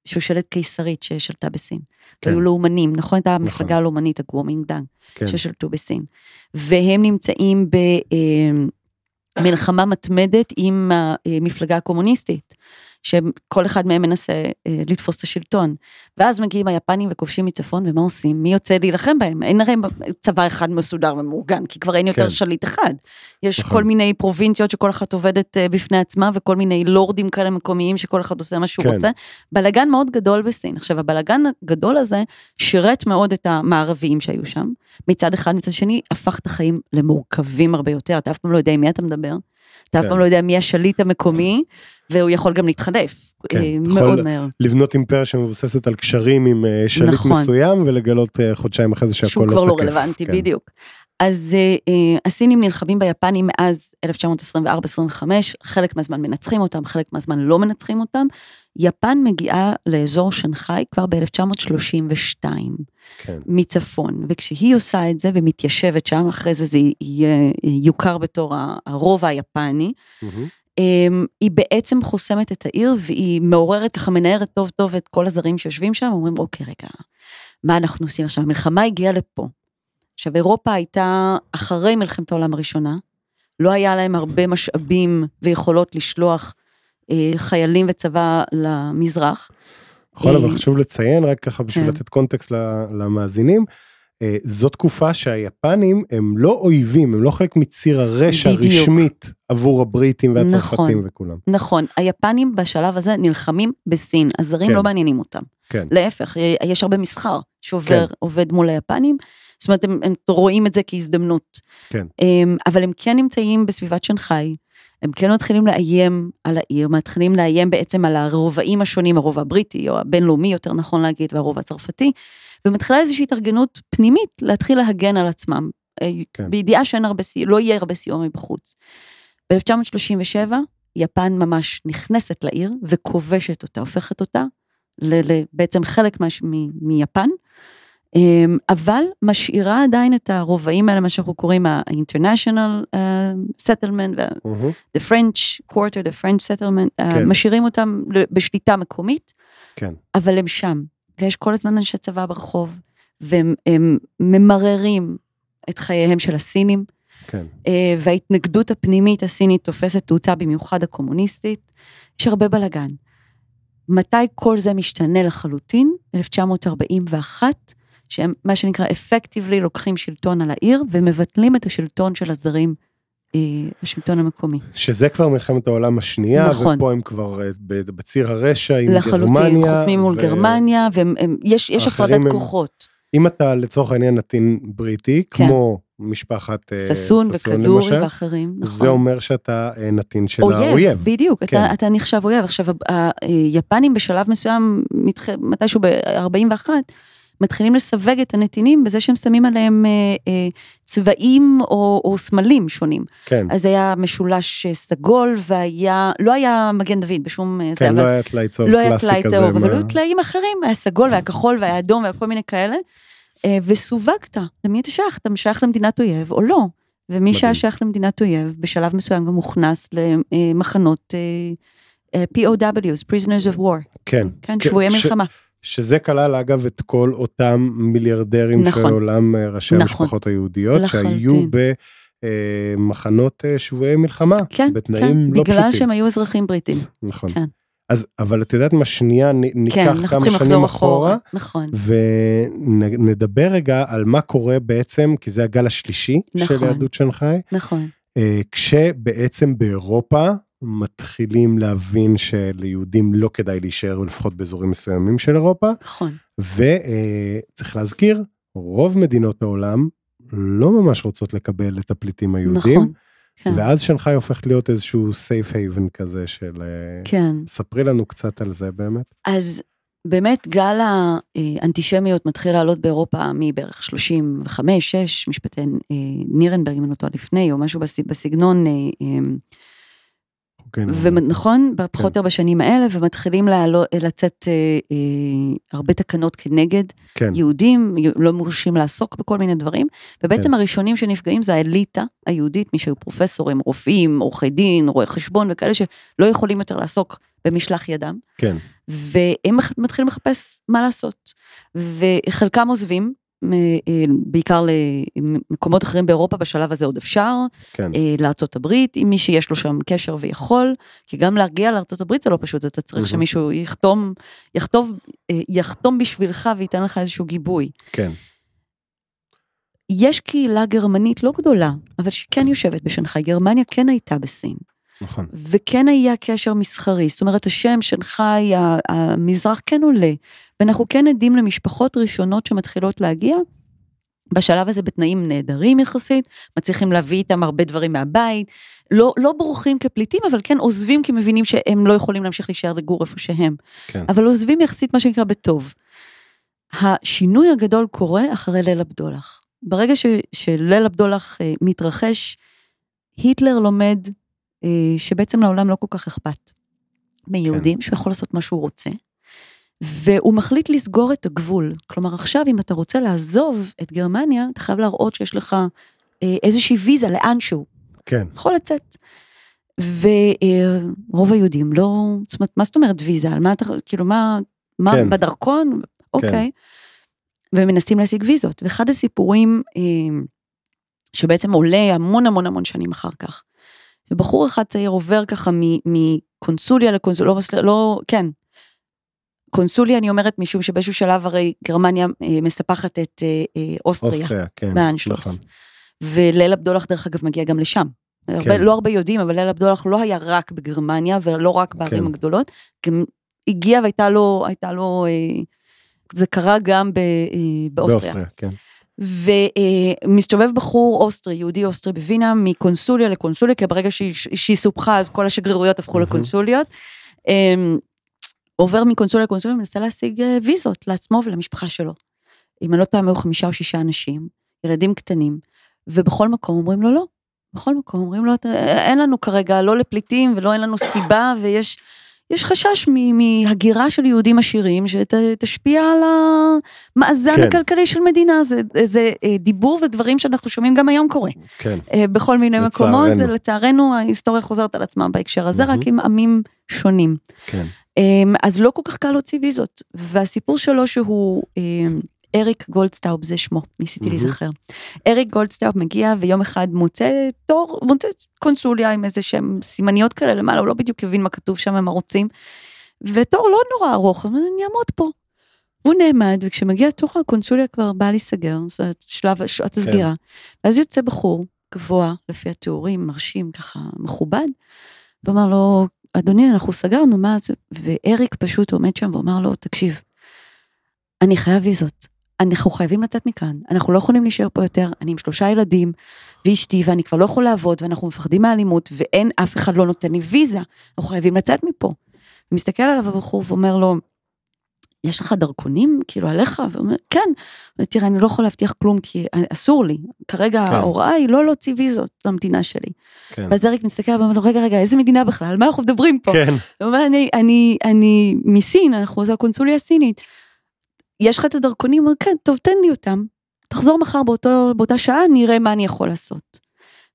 שושלת קיסרית ששלטה בסין. כן. היו לאומנים, נכון? הייתה נכון. המפלגה הלאומנית, הגוומינגדאנג, כן, ששלטו בסין. והם נמצאים במלחמה מתמדת עם המפלגה הקומוניסטית, שכל אחד מהם מנסה אה, לתפוס את השלטון. ואז מגיעים היפנים וכובשים מצפון, ומה עושים? מי יוצא להילחם בהם? אין הרי צבא אחד מסודר ומאורגן, כי כבר אין יותר כן. שליט אחד. יש נכון. כל מיני פרובינציות שכל אחת עובדת אה, בפני עצמה, וכל מיני לורדים כאלה מקומיים שכל אחד עושה מה שהוא כן. רוצה. בלגן מאוד גדול בסין. עכשיו, הבלגן הגדול הזה שירת מאוד את המערביים שהיו שם. מצד אחד, מצד שני, הפך את החיים למורכבים הרבה יותר. אתה אף פעם לא יודע עם מי אתה מדבר, אתה אף כן. פעם לא יודע מי השליט המקומי, והוא יכול גם להתחדף. כן, אה, אתה יכול מאוד מהר. לבנות אימפריה שמבוססת על קשרים עם אה, שליט נכון. מסוים ולגלות אה, חודשיים אחרי זה שהכל שהוא לא כבר לא תקף. רלוונטי, כן. בדיוק. אז אה, הסינים נלחמים ביפנים מאז 1924-25, חלק מהזמן מנצחים אותם, חלק מהזמן לא מנצחים אותם. יפן מגיעה לאזור שנגחאי כבר ב-1932 כן, מצפון, וכשהיא עושה את זה ומתיישבת שם, אחרי זה זה יהיה, יוכר בתור הרובע היפני, מהמם. אמ, היא בעצם חוסמת את העיר והיא מעוררת, ככה מנערת טוב טוב את כל הזרים שיושבים שם, אומרים, אוקיי, רגע, מה אנחנו עושים עכשיו? המלחמה הגיעה לפה. עכשיו, אירופה הייתה אחרי מלחמת העולם הראשונה, לא היה להם הרבה משאבים ויכולות לשלוח אה, חיילים וצבא למזרח. נכון, אבל אה, חשוב לציין, רק ככה בשביל כן. לתת קונטקסט למאזינים, זו תקופה שהיפנים הם לא אויבים, הם לא חלק מציר הרשע בדיוק. רשמית עבור הבריטים והצרפתים נכון. וכולם. נכון, היפנים בשלב הזה נלחמים בסין, הזרים כן. לא מעניינים אותם. כן, להפך, יש הרבה מסחר שעובר, כן. עובד מול היפנים, זאת אומרת, הם, הם רואים את זה כהזדמנות. כן. הם, אבל הם כן נמצאים בסביבת שנגחאי, הם כן מתחילים לאיים על העיר, מתחילים לאיים בעצם על הרובעים השונים, הרובע הבריטי, או הבינלאומי, יותר נכון להגיד, והרובע הצרפתי, ומתחילה איזושהי התארגנות פנימית להתחיל להגן על עצמם, אה, כן. בידיעה שאין הרבה סיוע, לא יהיה הרבה סיוע מבחוץ. ב-1937, יפן ממש נכנסת לעיר וכובשת אותה, הופכת אותה בעצם חלק מה- מ- מיפן, אמ, אבל משאירה עדיין את הרובעים האלה, מה שאנחנו קוראים ה-International אה, Settlement, מהמם. the French Quarter, the French Settlement, אה, כן. משאירים אותם בשליטה מקומית, כן. אבל הם שם, ויש כל הזמן אנשי צבא ברחוב, והם הם ממררים את חייהם של הסינים, כן, אה, וההתנגדות הפנימית הסינית תופסת תאוצה במיוחד הקומוניסטית, יש הרבה בלאגן. מתי כל זה משתנה לחלוטין? 1941, שהם מה שנקרא אפקטיבלי לוקחים שלטון על העיר ומבטלים את השלטון של הזרים, השלטון המקומי. שזה כבר מלחמת העולם השנייה, נכון. ופה הם כבר אה, בציר הרשע עם לחלוטין, גרמניה. חותמים מול ו- גרמניה, ויש הפרדת הם- כוחות. אם אתה לצורך העניין נתין בריטי, כן. כמו משפחת אה, ששון וכדורי למשל, ואחרים, נכון. זה אומר שאתה אה, נתין של האויב. אויב, בדיוק, כן. אתה, אתה נחשב אויב. עכשיו, היפנים בשלב מסוים, מתח... מתישהו ב-41, מתחילים לסווג את הנתינים בזה שהם שמים עליהם אה, אה, צבעים או, או סמלים שונים. כן, אז היה משולש אה, סגול והיה, לא היה מגן דוד בשום... אה, זה, כן, אבל- לא היה טלאי צהוב לא היה קלאסי טלאי כזה. צהוב, אבל מה- היו טלאים אחרים, היה סגול והיה כחול והיה אדום והיה כל מיני כאלה. אה, וסווגת, למי אתה שייך? אתה שייך למדינת אויב או לא? ומי שהיה. שייך למדינת אויב, בשלב מסוים גם הוכנס למחנות אה, אה, POWs, prisoners of war, כן, כן, כן, שבויי ש- מלחמה. שזה כלל אגב את כל אותם מיליארדרים של נכון. עולם אה, ראשי נכון. המשפחות היהודיות, שהיו לחלוטין. במחנות אה, שבויי מלחמה, כן, כן, בתנאים לא בגלל פשוטים. שהם היו אזרחים בריטים. נכון. כן. אז, אבל את יודעת מה, שנייה כן, ניקח אנחנו כמה שנים אחורה, אחורה. נכון, ונדבר רגע על מה קורה בעצם, כי זה הגל השלישי של נכון. יהדות שנגחאי, נכון, אה, כשבעצם באירופה מתחילים להבין שליהודים לא כדאי להישאר, לפחות באזורים מסוימים של אירופה, נכון. וצריך להזכיר, רוב מדינות העולם לא ממש רוצות לקבל את הפליטים היהודים, נכון. כן, ואז שנגחאי הופכת להיות איזשהו safe haven כזה של... אה, כן. ספרי לנו קצת על זה באמת. אז באמת גל האנטישמיות מתחיל לעלות באירופה מבערך 35, 6, משפטי אה, נירנברג, אם אני לא טועה לפני, או משהו בס- בסגנון, אה, אה, כן, ונכון, פחות או יותר בשנים האלה, ומתחילים לעלות, לצאת אה, אה, הרבה תקנות כנגד כן, יהודים, לא מורשים לעסוק בכל מיני דברים, ובעצם כן. הראשונים שנפגעים זה האליטה היהודית, מי שהיו פרופסורים, רופאים, עורכי דין, רואי חשבון וכאלה שלא יכולים יותר לעסוק במשלח ידם. כן, והם מתחילים לחפש מה לעשות. וחלקם עוזבים, בעיקר למקומות אחרים באירופה, בשלב הזה עוד אפשר, כן, אה, הברית, עם מי שיש לו שם קשר ויכול, כי גם להגיע הברית זה לא פשוט, אתה צריך מהמם. שמישהו יחתום, יחתוב, אה, יחתום בשבילך וייתן לך איזשהו גיבוי. כן, יש קהילה גרמנית לא גדולה, אבל שכן יושבת בשנגחאי, גרמניה כן הייתה בסין. נכון, וכן היה קשר מסחרי, זאת אומרת השם שנגחאי, המזרח כן עולה, ואנחנו כן עדים למשפחות ראשונות שמתחילות להגיע, בשלב הזה בתנאים נהדרים יחסית, מצליחים להביא איתם הרבה דברים מהבית, לא, לא בורחים כפליטים, אבל כן עוזבים כי מבינים שהם לא יכולים להמשיך להישאר לגור איפה שהם, כן, אבל עוזבים יחסית מה שנקרא בטוב. השינוי הגדול קורה אחרי ליל הבדולח. ברגע ש, שליל הבדולח אה, מתרחש, היטלר לומד שבעצם לעולם לא כל כך אכפת מיהודים, כן. שהוא יכול לעשות מה שהוא רוצה, והוא מחליט לסגור את הגבול. כלומר, עכשיו אם אתה רוצה לעזוב את גרמניה, אתה חייב להראות שיש לך אה, איזושהי ויזה לאנשהו, כן, יכול לצאת. ורוב היהודים לא, זאת אומרת, מה זאת אומרת ויזה? על מה אתה, כאילו, מה, מה, כן. בדרכון? אוקיי. והם מנסים להשיג ויזות. ואחד הסיפורים אה, שבעצם עולה המון המון המון שנים אחר כך, ובחור אחד צעיר עובר ככה מקונסוליה לקונסוליה, לא, לא, כן, קונסוליה אני אומרת משום שבאיזשהו שלב הרי גרמניה אה, מספחת את אה, אה, אוסטריה, אוסטריה, כן. נכון. וליל הבדולח דרך אגב מגיע גם לשם. הרבה, כן. לא הרבה יודעים, אבל ליל הבדולח לא היה רק בגרמניה ולא רק בערים כן. הגדולות, גם הגיע והייתה לו, הייתה לו, אה, זה קרה גם ב, אה, באוסטריה. באוסטריה, כן. ומסתובב בחור אוסטרי, יהודי אוסטרי בווינה, מקונסוליה לקונסוליה, כי ברגע שהיא, שהיא סופחה אז כל השגרירויות הפכו מהמם. לקונסוליות. אמ, עובר מקונסוליה לקונסוליה ומנסה להשיג אה, ויזות לעצמו ולמשפחה שלו. אם אני לא טועה, היו חמישה או שישה אנשים, ילדים קטנים, ובכל מקום אומרים לו לא. בכל מקום אומרים לו, "אתה- אין לנו כרגע, לא לפליטים ולא אין לנו סיבה, ויש יש חשש מהגירה של יהודים עשירים שתשפיע על המאזן כן. הכלכלי של מדינה. זה, זה אה, דיבור ודברים שאנחנו שומעים גם היום קורה. כן, אה, בכל מיני לצערנו. מקומות, זה לצערנו ההיסטוריה חוזרת על עצמה בהקשר הזה, מהמם. רק עם עמים שונים. כן. אמ, אז לא כל כך קל להוציא ויזות, והסיפור שלו שהוא אריק גולדסטאוב, זה שמו, ניסיתי מהמם. להיזכר. אריק גולדסטאוב מגיע ויום אחד מוצא תור, מוצא קונסוליה עם איזה שהם סימניות כאלה למעלה, הוא לא בדיוק הבין מה כתוב שם, הם ערוצים, ותור לא נורא ארוך, הוא אומר, אני אעמוד פה. והוא נעמד, וכשמגיע תור הקונסוליה כבר באה להיסגר, זה שלב שעת כן. הסגירה. ואז יוצא בחור, גבוה, לפי התיאורים, מרשים, ככה, מכובד, ואמר לו, אדוני, אנחנו סגרנו, מה זה? ואריק פשוט עומד שם ואומר לו, תקשיב, אני חייב ויזות. אנחנו חייבים לצאת מכאן, אנחנו לא יכולים להישאר פה יותר, אני עם שלושה ילדים, ואשתי, ואני כבר לא יכול לעבוד, ואנחנו מפחדים מאלימות, ואין, אף אחד לא נותן לי ויזה, אנחנו חייבים לצאת מפה. ומסתכל עליו הבחור ואומר לו, יש לך דרכונים, כאילו עליך? והוא אומר, כן. הוא אומר, תראה, אני לא יכול להבטיח כלום, כי אסור לי. כרגע כן. ההוראה היא לא להוציא ויזות למדינה שלי. כן. ואז אריק מסתכל ואומר לו, רגע, רגע, איזה מדינה בכלל? על מה אנחנו מדברים פה? כן, הוא אומר, אני, אני, אני מסין, אנחנו, זו הקונסוליה הסינית. יש לך את הדרכונים? הוא אומר, כן, טוב, תן לי אותם. תחזור מחר באותו, באותה שעה, נראה מה אני יכול לעשות.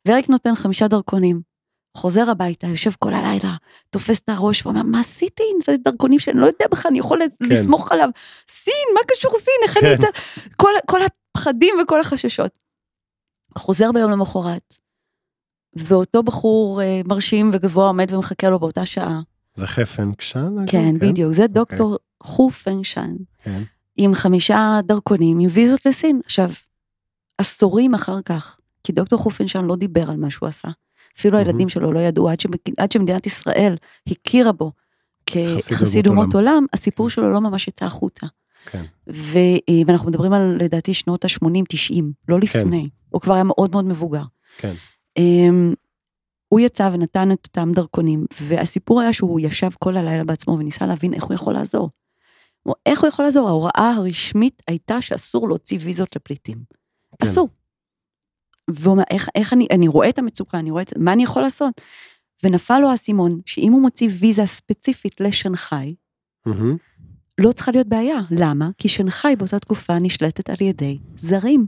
ואריק נותן חמישה דרכונים, חוזר הביתה, יושב כל הלילה, תופס את הראש ואומר, מה עשיתי? זה דרכונים שאני לא יודע בכלל, אני יכול לסמוך עליו. סין, מה קשור סין? איך אני כן. אצא? כל, כל הפחדים וכל החששות. חוזר ביום למחרת, ואותו בחור אה, מרשים וגבוה עומד ומחכה לו באותה שעה. זה חפן קשן? אגב? כן, בדיוק, זה דוקטור חו פנגשן, כן. עם חמישה דרכונים, עם ויזות לסין. עכשיו, עשורים אחר כך, כי דוקטור חו פנגשן לא דיבר על מה שהוא עשה. אפילו. הילדים שלו לא ידעו, עד, שמק- עד שמדינת ישראל הכירה בו חסיד כחסיד אומות אומות עולם, הסיפור שלו לא ממש יצא החוצה. כן. ו, אה, ואנחנו מדברים על, לדעתי, שנות ה-80-90, לא לפני. הוא כבר היה מאוד מאוד מבוגר. כן. אמ, הוא יצא ונתן את אותם דרכונים, והסיפור היה שהוא ישב כל הלילה בעצמו וניסה להבין איך הוא יכול לעזור. הוא- איך הוא יכול לעזור? ההוראה הרשמית הייתה שאסור להוציא ויזות לפליטים. כן. אסור. והוא אומר, איך, איך אני, אני רואה את המצוקה, אני רואה את, מה אני יכול לעשות? ונפל לו האסימון, שאם הוא מוציא ויזה ספציפית לשנגחאי, מהמם. לא צריכה להיות בעיה. למה? כי שנגחאי באותה תקופה נשלטת על ידי זרים,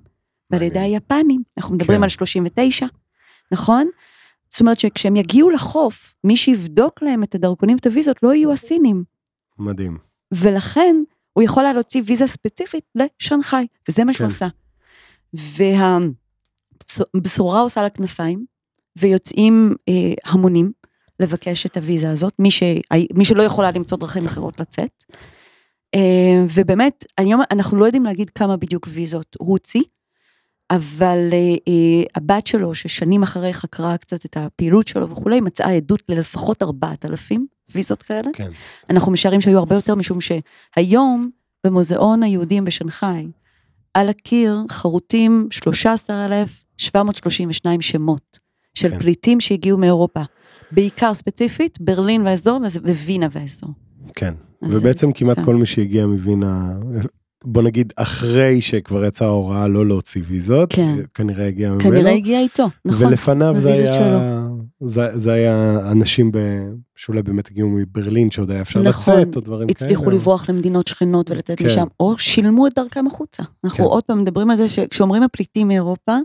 ועל ידי. היפנים. אנחנו מדברים כן. על 39, נכון? זאת אומרת שכשהם יגיעו לחוף, מי שיבדוק להם את הדרכונים ואת הוויזות לא יהיו הסינים. מדהים. ולכן הוא יכול היה להוציא ויזה ספציפית לשנגחאי, וזה מה שהוא כן. עשה. והבשורה עושה לה כנפיים, ויוצאים אה, המונים לבקש את הוויזה הזאת, מי, ש... מי שלא יכולה למצוא דרכים אחרות לצאת. אה, ובאמת, היום אנחנו לא יודעים להגיד כמה בדיוק ויזות הוא הוציא, אבל אה, אה, הבת שלו, ששנים אחרי חקרה קצת את הפעילות שלו וכולי, מצאה עדות ללפחות 4,000 ויזות כאלה. כן. אנחנו משערים שהיו הרבה יותר, משום שהיום במוזיאון היהודים בשנגחאי, על הקיר חרוטים 13,732 שמות של כן. פליטים שהגיעו מאירופה. בעיקר ספציפית, ברלין והאזור ווינה והאזור. כן. ובעצם כמעט כן. כל מי שהגיע מווינה, בוא נגיד אחרי שכבר יצאה ההוראה לא להוציא ויזות, כן. כנראה הגיע ממנו. כנראה הגיע איתו, נכון. ולפניו זה היה, זה, זה היה אנשים ב, שאולי באמת הגיעו מברלין שעוד היה אפשר נכון, לצאת או דברים כאלה. הצליחו לברוח למדינות שכנות ולצאת כן. משם, או שילמו את דרכם החוצה. אנחנו כן. עוד פעם מדברים על זה שכשאומרים הפליטים מאירופה,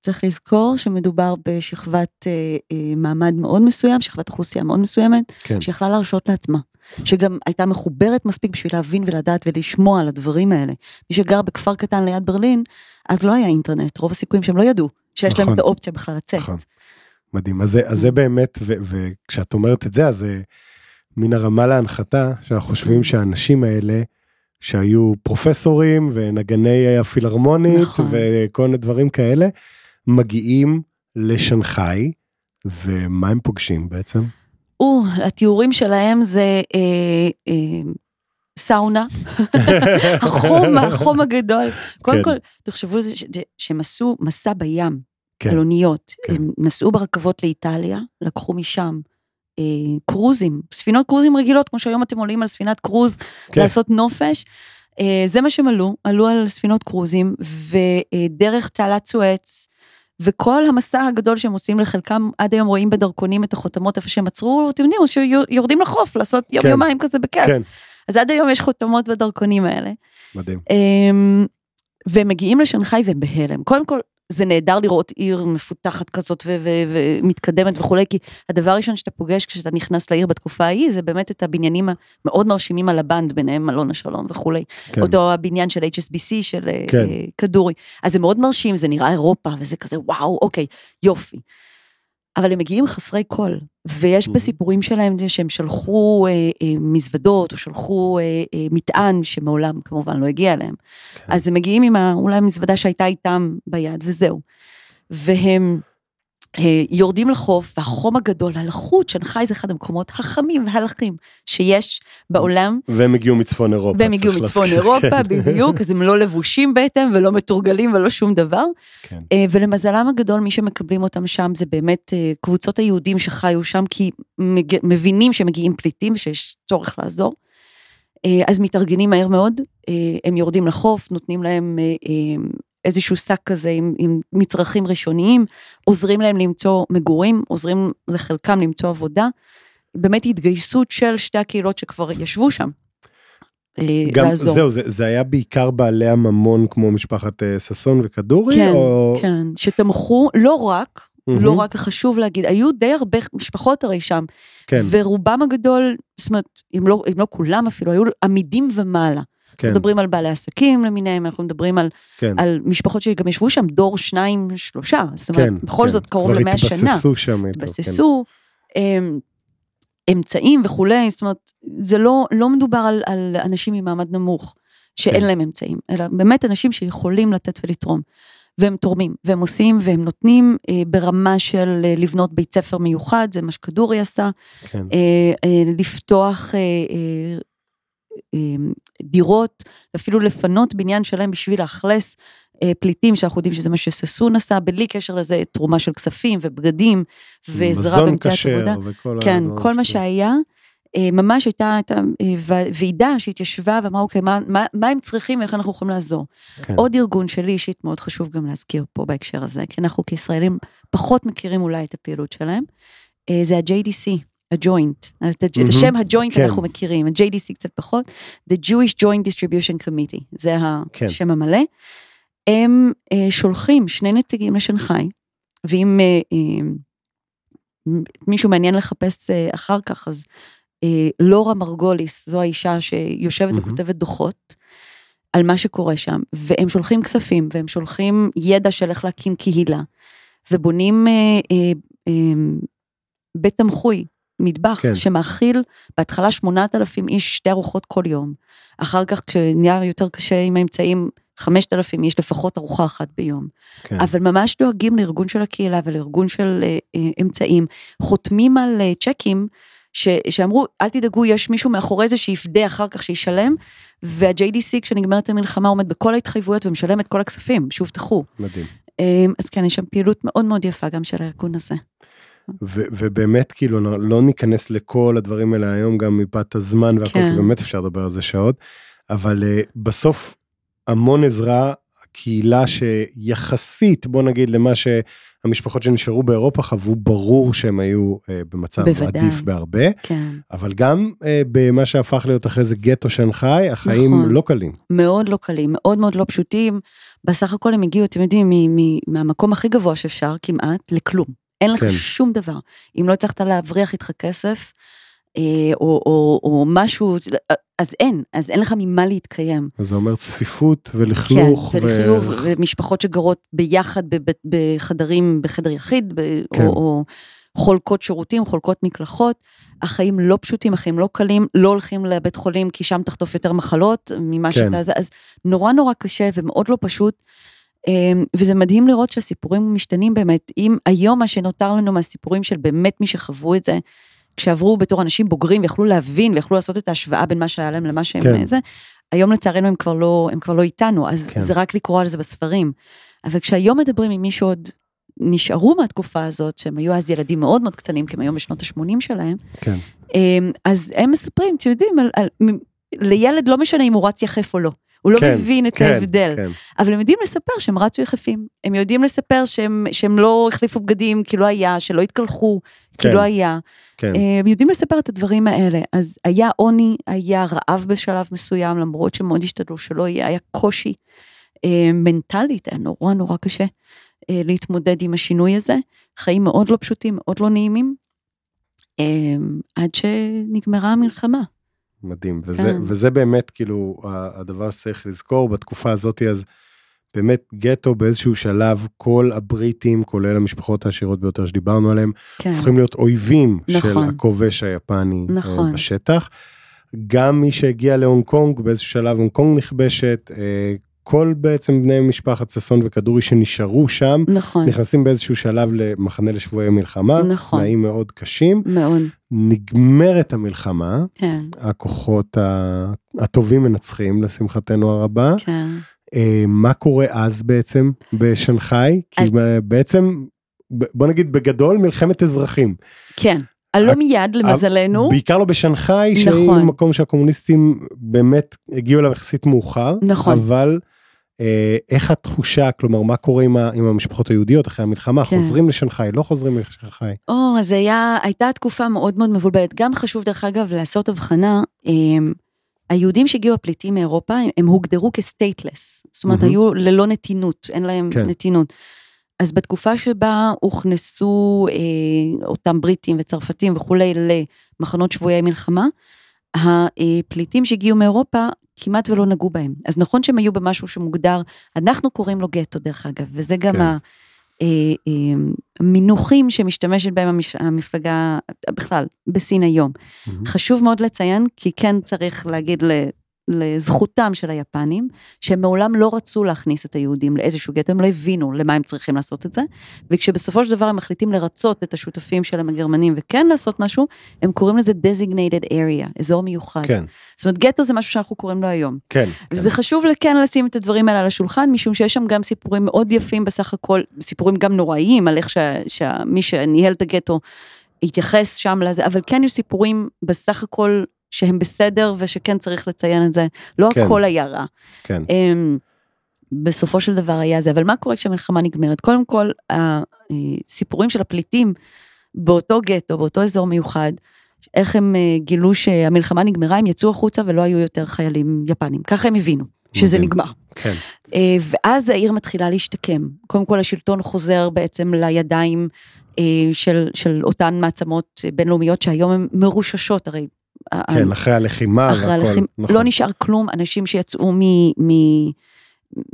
צריך לזכור שמדובר בשכבת אה, אה, מעמד מאוד מסוים, שכבת אוכלוסייה מאוד מסוימת, כן, שיכלה להרשות לעצמה. שגם הייתה מחוברת מספיק בשביל להבין ולדעת ולשמוע על הדברים האלה. מי שגר בכפר קטן ליד ברלין, אז לא היה אינטרנט, רוב הסיכויים שהם לא ידעו שיש להם נכון. את האופציה בכלל לצאת. נכון. מדהים. אז זה, אז זה באמת, ו, וכשאת אומרת את זה, אז זה מן הרמה להנחתה, שאנחנו חושבים שהאנשים האלה, שהיו פרופסורים ונגני הפילהרמונית נכון. וכל מיני דברים כאלה, מגיעים לשנגחאי, ומה הם פוגשים בעצם? או, התיאורים שלהם זה אה, אה, סאונה, החום, החום הגדול. קודם כן. כל, תחשבו על זה ש- שהם עשו מסע בים, כן. על אוניות. כן. הם נסעו ברכבות לאיטליה, לקחו משם אה, קרוזים, ספינות קרוזים רגילות, כמו שהיום אתם עולים על ספינת קרוז כן. לעשות נופש. אה, זה מה שהם עלו, עלו על ספינות קרוזים, ודרך תעלת סואץ, וכל המסע הגדול שהם עושים לחלקם, עד היום רואים בדרכונים את החותמות איפה שהם עצרו, אתם יודעים, או שיורדים לחוף, לעשות יום כן. יומיים כזה בכיף. כן, אז עד היום יש חותמות בדרכונים האלה. מדהים. אמ, והם מגיעים לשנגחאי והם בהלם. קודם כל, זה נהדר לראות עיר מפותחת כזאת ומתקדמת וכולי, כי הדבר הראשון שאתה פוגש כשאתה נכנס לעיר בתקופה ההיא, זה באמת את הבניינים המאוד מרשימים על הבנד, ביניהם מלון השלום וכולי. כן. אותו הבניין של HSBC של כן. אה, כדורי. אז זה מאוד מרשים, זה נראה אירופה, וזה כזה, וואו, אוקיי, יופי. אבל הם מגיעים חסרי קול, ויש. בסיפורים שלהם שהם שלחו אה, אה, מזוודות, או שלחו אה, אה, מטען שמעולם כמובן לא הגיע אליהם. כן. אז הם מגיעים עם ה, אולי המזוודה שהייתה איתם ביד, וזהו. והם יורדים לחוף, והחום הגדול, הלחות, שנגחאי זה אחד המקומות החמים והלכים שיש בעולם. והם הגיעו מצפון אירופה. והם הגיעו מצפון. אירופה, בדיוק, אז הם לא לבושים בהתאם ולא מתורגלים ולא שום דבר. כן. אה, ולמזלם הגדול, מי שמקבלים אותם שם זה באמת אה, קבוצות היהודים שחיו שם, כי מג- מבינים שמגיעים פליטים ושיש צורך לעזור. אה, אז מתארגנים מהר מאוד, אה, הם יורדים לחוף, נותנים להם אה, אה, איזשהו שק כזה עם, עם מצרכים ראשוניים, עוזרים להם למצוא מגורים, עוזרים לחלקם למצוא עבודה. באמת התגייסות של שתי הקהילות שכבר ישבו שם. אה, גם לעזור. זהו, זה, זה היה בעיקר בעלי הממון כמו משפחת אה, ששון וכדורי? כן, או... כן, שתמכו, לא רק, מהמם. לא רק חשוב להגיד, היו די הרבה משפחות הרי שם, כן, ורובם הגדול, זאת אומרת, אם לא, אם לא כולם אפילו, היו עמידים ומעלה. כן, אנחנו מדברים על בעלי עסקים למיניהם, אנחנו מדברים על, כן, על משפחות שגם ישבו שם דור שניים, שלושה, זאת אומרת, כן, בכל כן. זאת קרוב כבר למאה שנה. התבססו שם. התבססו, אמ, אמצעים וכולי, זאת אומרת, זה לא, לא מדובר על, על אנשים ממעמד נמוך, שאין כן. להם אמצעים, אלא באמת אנשים שיכולים לתת ולתרום. והם תורמים, והם עושים, והם נותנים אה, ברמה של אה, לבנות בית ספר מיוחד, זה מה שכדורי עשה, כן, כן. אה, אה, לפתוח אה, אה, דירות, אפילו לפנות בניין שלם בשביל לאכלס אה, פליטים, שאנחנו יודעים שזה מה שששון עשה, בלי קשר לזה תרומה של כספים ובגדים ועזרה מזון במציאת כשר עבודה. וכל כן, כל מה שהיה, אה, ממש הייתה, הייתה אה, ועידה שהתיישבה ואמרה, אוקיי, מה, מה, מה הם צריכים ואיך אנחנו יכולים לעזור. כן. עוד ארגון שלי אישית מאוד חשוב גם להזכיר פה בהקשר הזה, כי אנחנו כישראלים פחות מכירים אולי את הפעילות שלהם, זה ה-JDC, הג'וינט. את את השם הג'וינט כן. אנחנו מכירים, ה-JDC קצת פחות, The Jewish Joint Distribution Committee, זה כן. השם המלא. הם אה, שולחים שני נציגים לשנגחאי, ואם אה, אה, מ- מישהו מעניין לחפש אה, אחר כך, אז אה, לורה מרגוליס, זו האישה שיושבת מהמם. וכותבת דוחות על מה שקורה שם, והם שולחים כספים, והם שולחים ידע של איך להקים קהילה, ובונים אה, אה, אה, בית תמחוי, מטבח, כן. שמאכיל בהתחלה 8,000 איש שתי ארוחות כל יום, אחר כך כשנהיה יותר קשה עם האמצעים, 5,000 איש לפחות ארוחה אחת ביום. כן. אבל ממש דואגים לארגון של הקהילה ולארגון של אה, אה, אמצעים, חותמים על אה, צ'קים ש, שאמרו, אל תדאגו, יש מישהו מאחורי זה שיפדה אחר כך שישלם, וה-JDC כשנגמרת המלחמה עומד בכל ההתחייבויות ומשלם את כל הכספים שהובטחו. מדהים. אה, אז כן, יש שם פעילות מאוד מאוד יפה גם של הארגון הזה. ו- ובאמת כאילו לא- לא ניכנס לכל הדברים האלה היום גם מפאת הזמן והכל, כן. כי באמת אפשר לדבר על זה שעות, אבל uh, בסוף המון עזרה, קהילה שיחסית בוא נגיד למה שהמשפחות שנשארו באירופה חוו, ברור שהם היו uh, במצב בוודאי. עדיף בהרבה, כן. אבל גם uh, במה שהפך להיות אחרי זה גטו שנגחאי, החיים נכון. לא קלים. מאוד לא קלים, מאוד מאוד לא פשוטים. בסך הכל הם הגיעו, אתם יודעים, מהמקום הכי גבוה שאפשר כמעט, לכלום. אין לך כן. שום דבר. אם לא הצלחת להבריח איתך כסף, אה, או, או, או משהו, אז אין, אז אין לך ממה להתקיים. אז זה אומר צפיפות ולכלוך. כן, ולחיוב, ומשפחות שגרות ביחד בחדרים, בחדר יחיד, ב- כן. או, או חולקות שירותים, חולקות מקלחות. החיים לא פשוטים, החיים לא קלים, לא הולכים לבית חולים כי שם תחטוף יותר מחלות ממה כן. שאתה... אז נורא נורא קשה ומאוד לא פשוט. אמ, וזה מדהים לראות שהסיפורים משתנים באמת. אם היום מה שנותר לנו מהסיפורים של באמת מי שחוו את זה, כשעברו בתור אנשים בוגרים ויכלו להבין ויכלו לעשות את ההשוואה בין מה שהיה להם למה שהם כן. זה, היום לצערנו הם כבר לא, הם כבר לא איתנו, אז כן. זה רק לקרוא על זה בספרים. אבל כשהיום מדברים עם מי שעוד נשארו מהתקופה הזאת, שהם היו אז ילדים מאוד מאוד קטנים, כי הם היום בשנות ה-80 שלהם, כן. אמ, אז הם מספרים, אתם יודעים, על, על, לילד לא משנה אם הוא רץ יחף או לא. הוא לא כן, מבין את כן, ההבדל. כן. אבל הם יודעים לספר שהם רצו יחפים. הם יודעים לספר שהם, שהם לא החליפו בגדים כי לא היה, שלא התקלחו כי כן. לא היה. כן. הם יודעים לספר את הדברים האלה. אז היה עוני, היה רעב בשלב מסוים, למרות שמאוד השתדלו שלא יהיה, היה קושי אה, מנטלית, היה נורא נורא קשה אה, להתמודד עם השינוי הזה. חיים מאוד לא פשוטים, מאוד לא נעימים, אה, עד שנגמרה המלחמה. מדהים, וזה, כן. וזה באמת כאילו הדבר שצריך לזכור בתקופה הזאת, אז באמת גטו באיזשהו שלב, כל הבריטים, כולל המשפחות העשירות ביותר שדיברנו עליהם, כן, הופכים להיות אויבים של נכון. הכובש היפני אה, נכון. בשטח. גם מי שהגיע להונג קונג, באיזשהו שלב הונג קונג נכבשת, אה, כל בעצם בני משפחת ששון וכדורי שנשארו שם, נכון, נכנסים באיזשהו שלב למחנה לשבויי מלחמה, נכון. תנאים מאוד קשים. מאוד, נגמרת המלחמה, כן, הכוחות ה- הטובים מנצחים לשמחתנו הרבה. כן. אה, מה קורה אז בעצם בשנגחאי? כי אז- בעצם, בוא נגיד בגדול מלחמת אזרחים. כן, רק- מיד למזלנו, בעיקר לא בשנגחאי, שהיא נכון. מקום שהקומוניסטים באמת הגיעו אליו יחסית מאוחר. נכון. אבל איך התחושה, כלומר, מה קורה עם, ה, עם המשפחות היהודיות אחרי המלחמה? כן. חוזרים לשנגחאי, לא חוזרים לשנגחאי? או, אז היה, הייתה תקופה מאוד מאוד מבולבלת. גם חשוב, דרך אגב, לעשות הבחנה, הם, היהודים שהגיעו הפליטים מאירופה, הם, הם הוגדרו כסטייטלס. זאת אומרת, מהמם. היו ללא נתינות, אין להם כן. נתינות. אז בתקופה שבה הוכנסו אה, אותם בריטים וצרפתים וכולי למחנות שבויי מלחמה, הפליטים שהגיעו מאירופה כמעט ולא נגעו בהם. אז נכון שהם היו במשהו שמוגדר, אנחנו קוראים לו גטו דרך אגב, וזה גם כן. ה... אה, אה, מינוחים שמשתמשת בהם המפלגה, בכלל, בסין היום. מהמם. חשוב מאוד לציין, כי כן צריך להגיד ל- לזכותם של היפנים, שהם מעולם לא רצו להכניס את היהודים לאיזשהו גטו, הם לא הבינו למה הם צריכים לעשות את זה, וכשבסופו של דבר הם מחליטים לרצות את השותפים שלהם הגרמנים וכן לעשות משהו, הם קוראים לזה designated area, אזור מיוחד. כן, זאת אומרת, גטו זה משהו שאנחנו קוראים לו היום. כן. וזה חשוב כן לשים את הדברים האלה על השולחן, משום שיש שם גם סיפורים מאוד יפים בסך הכל, סיפורים גם נוראיים על איך שמי שניהל את הגטו התייחס שם לזה, אבל כן יש סיפורים בסך הכל שהם בסדר ושכן צריך לציין את זה. לא כן. הכל היה רע. כן. אמ, בסופו של דבר היה זה, אבל מה קורה כשהמלחמה נגמרת? קודם כל, הסיפורים של הפליטים באותו גטו, באותו אזור מיוחד, איך הם אה, גילו שהמלחמה נגמרה, הם יצאו החוצה ולא היו יותר חיילים יפנים. ככה הם הבינו, שזה מדהים. נגמר. כן, אה, ואז העיר מתחילה להשתקם. קודם כל השלטון חוזר בעצם לידיים אה, של, של אותן מעצמות אה, בינלאומיות שהיום הן מרוששות, הרי... כן, אחרי הלחימה אחרי והכל. הלחימה, נכון. לא נשאר כלום, אנשים שיצאו מ... מ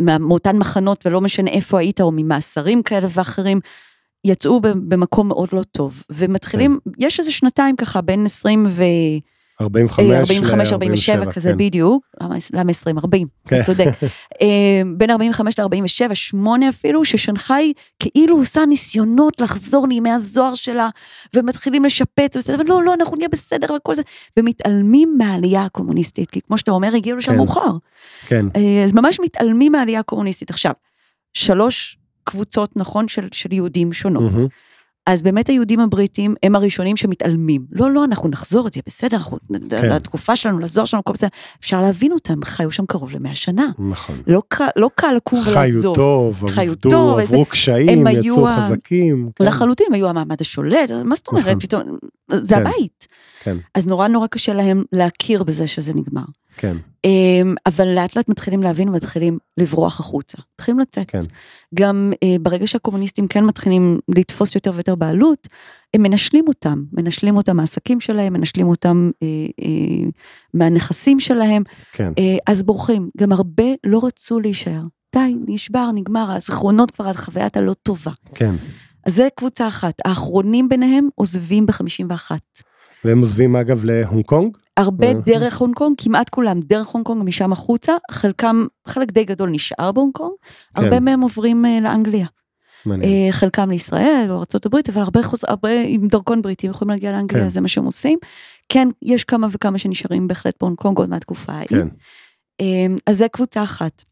מאותן מחנות ולא משנה איפה היית או ממאסרים כאלה ואחרים, יצאו במקום מאוד לא טוב, ומתחילים, כן. יש איזה שנתיים ככה בין 20 ו... 45 45, 47 כזה כן. בדיוק, למה- למה 20? 40, כן. אתה צודק. אה, בין 45 ל-47, 8 אפילו, ששנגחאי כאילו עושה ניסיונות לחזור לימי הזוהר שלה, ומתחילים לשפץ, בסדר, אבל לא, לא, אנחנו נהיה בסדר וכל זה, ומתעלמים מהעלייה הקומוניסטית, כי כמו שאתה אומר, הגיעו לשם כן. מאוחר. כן, אה, אז ממש מתעלמים מהעלייה הקומוניסטית. עכשיו, שלוש קבוצות, נכון, של, של יהודים שונות. מהמם. אז באמת היהודים הבריטים הם הראשונים שמתעלמים. לא, לא, אנחנו נחזור, זה יהיה בסדר, אנחנו, כן. לתקופה שלנו, לזוהר שלנו, הכל בסדר. אפשר להבין אותם, חיו שם קרוב למאה שנה. נכון. לא, לא קל לקום חיו ולעזוב. טוב, חיו עבדו, טוב, איזה- עברו קשיים, הם היו יצאו ה- חזקים. כן. לחלוטין, הם היו המעמד השולט, מה זאת אומרת, נכון. פתאום, זה כן. הבית. כן, אז נורא נורא קשה להם להכיר בזה שזה נגמר. כן, אמ, אבל לאט לאט מתחילים להבין ומתחילים לברוח החוצה. מתחילים לצאת. כן. גם אה, ברגע שהקומוניסטים כן מתחילים לתפוס יותר ויותר בעלות, הם מנשלים אותם, מנשלים אותם מהעסקים שלהם, מנשלים אותם אה, אה, מהנכסים שלהם, כן. אה, אז בורחים. גם הרבה לא רצו להישאר. די, נשבר, נגמר, הזיכרונות כבר על חוויית הלא טובה. כן. אז זה קבוצה אחת. האחרונים ביניהם עוזבים ב-51. והם עוזבים אגב להונג קונג? הרבה אה. דרך הונג קונג, כמעט כולם דרך הונג קונג ומשם החוצה, חלקם, חלק די גדול נשאר בהונג קונג, כן. הרבה מהם עוברים אה, לאנגליה. מעניין. אה, חלקם לישראל או ארה"ב, אבל הרבה, חוז... הרבה עם דרכון בריטי יכולים להגיע לאנגליה, כן. זה מה שהם עושים. כן, יש כמה וכמה שנשארים בהחלט בהונג קונג עוד מהתקופה ההיא. כן. אז זה קבוצה אחת.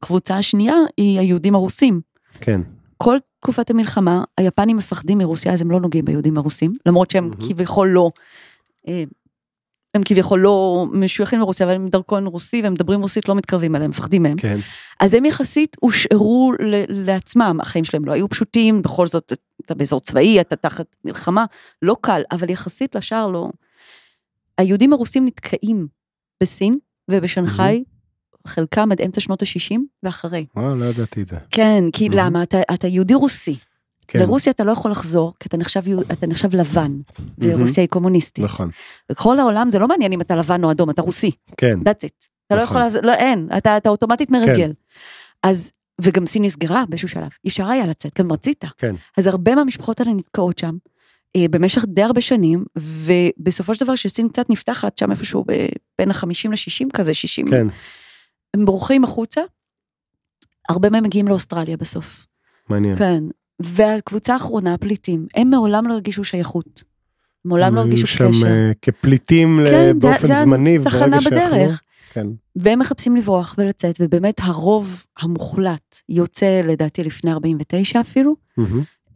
קבוצה השנייה היא היהודים הרוסים. כן. כל תקופת המלחמה, היפנים מפחדים מרוסיה, אז הם לא נוגעים ביהודים הרוסים, למרות שהם מהמם. כביכול לא, אה, הם כביכול לא משויכים לרוסיה, אבל הם דרכון רוסי והם מדברים רוסית, לא מתקרבים אליהם, מפחדים מהם. כן. אז הם יחסית הושארו ל- לעצמם, החיים שלהם לא היו פשוטים, בכל זאת אתה באזור צבאי, אתה תחת מלחמה, לא קל, אבל יחסית לשאר לא. היהודים הרוסים נתקעים בסין ובשנגחאי, חלקם עד אמצע שנות ה-60 ואחרי. וואו, לא ידעתי את זה. כן, כי מהמם. למה? אתה, אתה יהודי רוסי. כן. לרוסיה אתה לא יכול לחזור, כי אתה נחשב, אתה נחשב לבן, ורוסיה היא קומוניסטית. נכון. בכל העולם זה לא מעניין אם אתה לבן או אדום, אתה רוסי. כן. That's it. אתה לא נכון. יכול, לעז- לא, אין, אתה, אתה אוטומטית מרגל. אז, וגם סין נסגרה באיזשהו שלב, אי אפשר היה לצאת, גם רצית. כן. אז הרבה מהמשפחות האלה נתקעות שם, אה, במשך די הרבה שנים, ובסופו של דבר כשסין קצת נפתחת, שם איפשהו ב- בין ה-50 ל-60 כזה, 60, כן. הם בורחים החוצה, הרבה מהם מגיעים לאוסטרליה בסוף. מעניין. כן. והקבוצה האחרונה, הפליטים, הם מעולם לא הרגישו שייכות. מעולם לא הם היו הרגישו שם קשר. אה, כפליטים ל- כן, זה- באופן זה זמני, תחנה וברגע שיכלו- בדרך. כן. והם מחפשים לברוח ולצאת, ובאמת הרוב המוחלט יוצא לדעתי לפני 49 אפילו.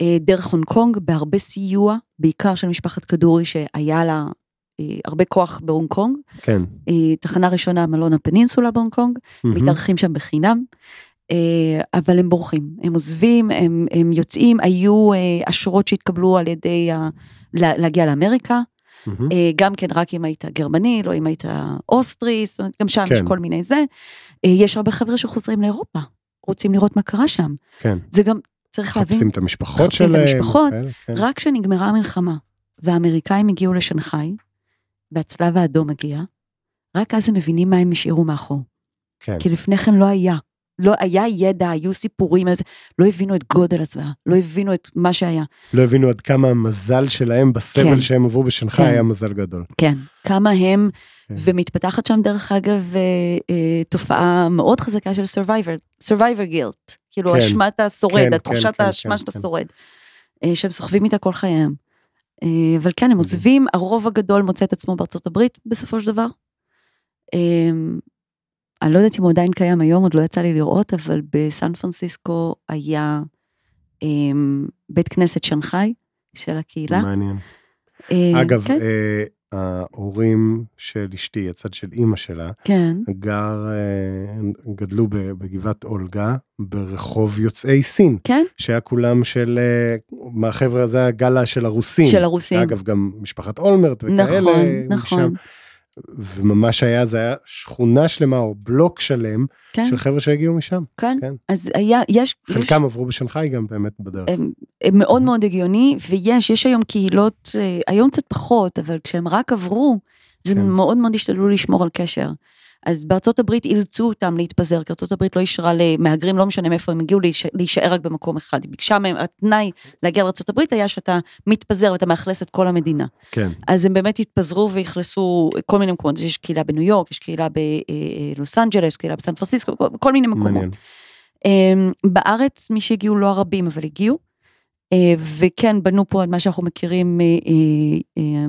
אה, דרך הונג קונג, בהרבה סיוע, בעיקר של משפחת כדורי שהיה לה הרבה כוח בהונג קונג. כן. אה, תחנה ראשונה מלון הפנינסולה בהונג קונג, מהמם. מתארחים שם בחינם, אה, אבל הם בורחים, הם עוזבים, הם, הם יוצאים, היו אה, אשרות שהתקבלו על ידי, ה- לה- להגיע לאמריקה. אה, גם כן רק אם היית גרמני, לא אם היית אוסטרי, זאת אומרת, גם שם יש כן. כל מיני זה. אה, יש הרבה חבר'ה שחוזרים לאירופה, רוצים לראות מה קרה שם. כן. זה גם, צריך להבין, מחפשים את המשפחות שלהם. את המשפחות, כן. רק כשנגמרה המלחמה, והאמריקאים הגיעו לשנגחאי, והצלב האדום הגיע, רק אז הם מבינים מה הם השאירו מאחור. כן. כי לפני כן לא היה. לא היה ידע, היו סיפורים, איזה- לא הבינו את גודל הזוועה, לא הבינו את מה שהיה. לא הבינו עד כמה המזל שלהם בסבל כן. שהם עברו בשנגחאי כן. היה מזל גדול. כן. כמה הם, כן. ומתפתחת שם דרך אגב אה, אה, תופעה מאוד חזקה של survivor, survivor guilt, כאילו כן. אשמת השורד, כן, התחושת כן, האשמה כן, שאתה כן. שורד, אה, שהם סוחבים איתה כל חייהם. אה, אבל כן, הם עוזבים, הרוב הגדול מוצא את עצמו בארצות הברית בסופו של דבר. אה, אני לא יודעת אם הוא עדיין קיים היום, עוד לא יצא לי לראות, אבל בסן פרנסיסקו היה אה, בית כנסת שנגחאי של הקהילה. מעניין. אה, אגב, כן, אה, ההורים של אשתי, הצד של אימא שלה, כן, גר, אה, גדלו בגבעת אולגה, ברחוב יוצאי סין, כן, שהיה כולם של, אה, מהחבר'ה הזה הגלה של הרוסים. של הרוסים. אגב, גם משפחת אולמרט וכאלה. נכון. נכון. וממש היה, זה היה שכונה שלמה או בלוק שלם כן, של חבר'ה שהגיעו משם. כן. כן. אז היה, יש, יש, חלקם עברו בשנגחאי גם באמת בדרך. הם, הם מאוד מאוד הגיוני, ויש, יש היום קהילות, אה, היום קצת פחות, אבל כשהם רק עברו, אז כן. הם מאוד מאוד השתדלו לשמור על קשר. אז בארצות הברית אילצו אותם להתפזר, כי ארצות הברית לא אישרה למהגרים, לא משנה מאיפה הם הגיעו, להיש- להישאר רק במקום אחד. היא ביקשה מהם, התנאי להגיע לארצות הברית היה שאתה מתפזר ואתה מאכלס את כל המדינה. כן, אז הם באמת התפזרו ואכלסו כל מיני מקומות, יש קהילה בניו יורק, יש קהילה בלוס אנג'לס, קהילה בסן פרנסיסקו, כל, מיני מקומות. מעניין. אמ, בארץ מי שהגיעו לא הרבים אבל הגיעו, אה, וכן בנו פה את מה שאנחנו מכירים, אה, אה, אה,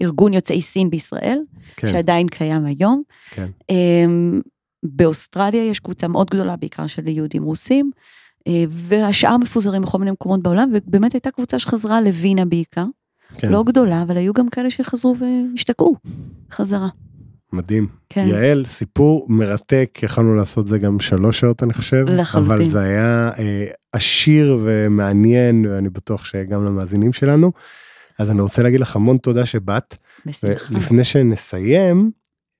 ארגון יוצאי סין בישראל, כן, שעדיין קיים היום. כן. אמ, באוסטרליה יש קבוצה מאוד גדולה, בעיקר של יהודים רוסים, אה, והשאר מפוזרים בכל מיני מקומות בעולם, ובאמת הייתה קבוצה שחזרה לווינה בעיקר, כן. לא גדולה, אבל היו גם כאלה שחזרו והשתקעו חזרה. מדהים. כן. יעל, סיפור מרתק, יכולנו לעשות זה גם שלוש שעות אני חושב. לחלוטין. אבל זה היה אה, עשיר ומעניין, ואני בטוח שגם למאזינים שלנו. אז אני רוצה להגיד לך המון תודה שבאת. בשמחה. ולפני שנסיים,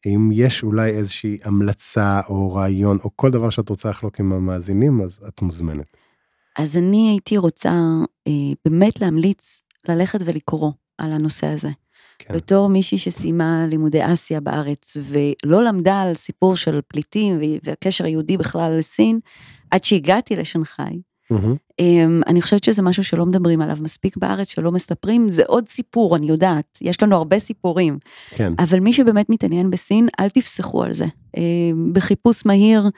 אם יש אולי איזושהי המלצה או רעיון או כל דבר שאת רוצה לחלוק עם המאזינים, אז את מוזמנת. אז אני הייתי רוצה אה, באמת להמליץ ללכת ולקרוא על הנושא הזה. כן. בתור מישהי שסיימה לימודי אסיה בארץ ולא למדה על סיפור של פליטים והקשר היהודי בכלל לסין, עד שהגעתי לשנגחאי, אמ, אני חושבת שזה משהו שלא מדברים עליו מספיק בארץ, שלא מספרים, זה עוד סיפור, אני יודעת, יש לנו הרבה סיפורים, כן. אבל מי שבאמת מתעניין בסין, אל תפסחו על זה. אמ, בחיפוש מהיר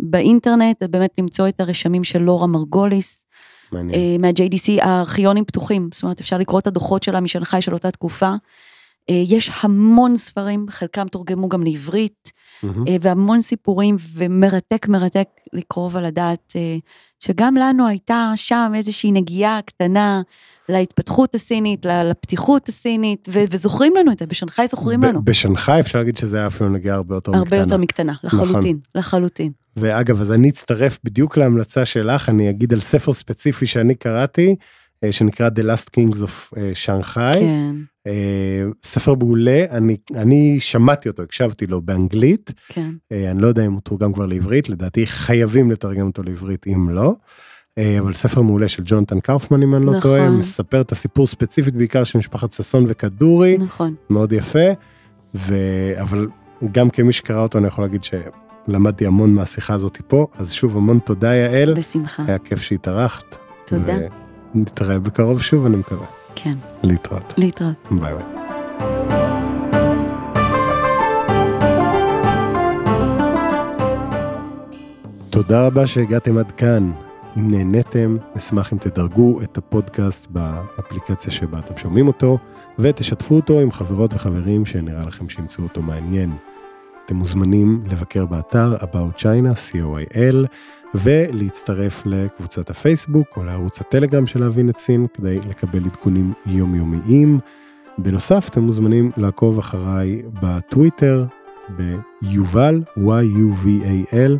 באינטרנט, באמת למצוא את הרשמים של לורה מרגוליס, מעניין. אה, מה-JDC, הארכיונים פתוחים, זאת אומרת, אפשר לקרוא את הדוחות שלה משנגחאי של אותה תקופה. אה, יש המון ספרים, חלקם תורגמו גם לעברית. אה, והמון סיפורים, ומרתק מרתק לקרוא ולדעת אה, שגם לנו הייתה שם איזושהי נגיעה קטנה להתפתחות הסינית, לפתיחות הסינית, ו- וזוכרים לנו את זה, בשנגחאי זוכרים ב- לנו. בשנגחאי אפשר להגיד שזה היה אפילו נגיעה הרבה יותר הרבה מקטנה. יותר מקטנה, לחלוטין, לחלוטין. ואגב, אז אני אצטרף בדיוק להמלצה שלך, אני אגיד על ספר ספציפי שאני קראתי, שנקרא The Last Kings of Shanghai. כן, ספר מעולה, אני, אני שמעתי אותו, הקשבתי לו באנגלית, כן. אה, אני לא יודע אם הוא תורגם כבר לעברית, לדעתי חייבים לתרגם אותו לעברית אם לא. אה, אבל ספר מעולה של ג'ונתן קאופמן אם אני לא נכון. טועה, מספר את הסיפור ספציפית בעיקר של משפחת ששון וכדורי, נכון. מאוד יפה, ו... אבל גם כמי שקרא אותו אני יכול להגיד שלמדתי המון מהשיחה הזאת פה, אז שוב המון תודה יעל, בשמחה. היה כיף שהתארחת. תודה. ונתראה בקרוב שוב אני מקווה. כן, להתראות. להתראות. ביי ביי. תודה רבה שהגעתם עד כאן. אם נהניתם, נשמח אם תדרגו את הפודקאסט באפליקציה שבה אתם שומעים אותו, ותשתפו אותו עם חברות וחברים שנראה לכם שימצאו אותו מעניין. אתם מוזמנים לבקר באתר About China, co.il, ולהצטרף לקבוצת הפייסבוק או לערוץ הטלגרם של להבין את סין כדי לקבל עדכונים יומיומיים. בנוסף, אתם מוזמנים לעקוב אחריי בטוויטר, ביובל, y-u-v-a-l,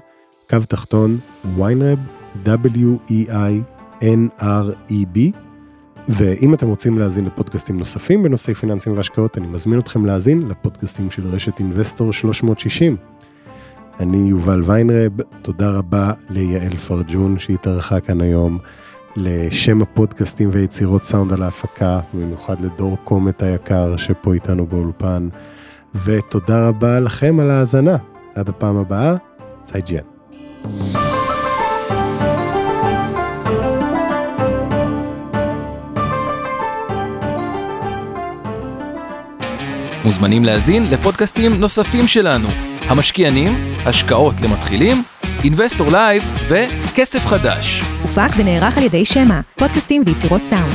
קו תחתון, ויינרב, w-e-i-n-r-e-b. ואם אתם רוצים להאזין לפודקאסטים נוספים בנושאי פיננסים והשקעות, אני מזמין אתכם להאזין לפודקאסטים של רשת Investor 360. אני יובל ויינרב, תודה רבה ליעל פרג'ון שהתארחה כאן היום, לשמע, פודקאסטים ויצירות סאונד על ההפקה, במיוחד לדור קומט היקר שפה איתנו באולפן, ותודה רבה לכם על ההאזנה. עד הפעם הבאה, 再见. מוזמנים להאזין לפודקאסטים נוספים שלנו, המשקיענים, השקעות למתחילים, Investor Live וכסף חדש. הופק ונערך על ידי שמע, פודקאסטים ויצירות סאונד.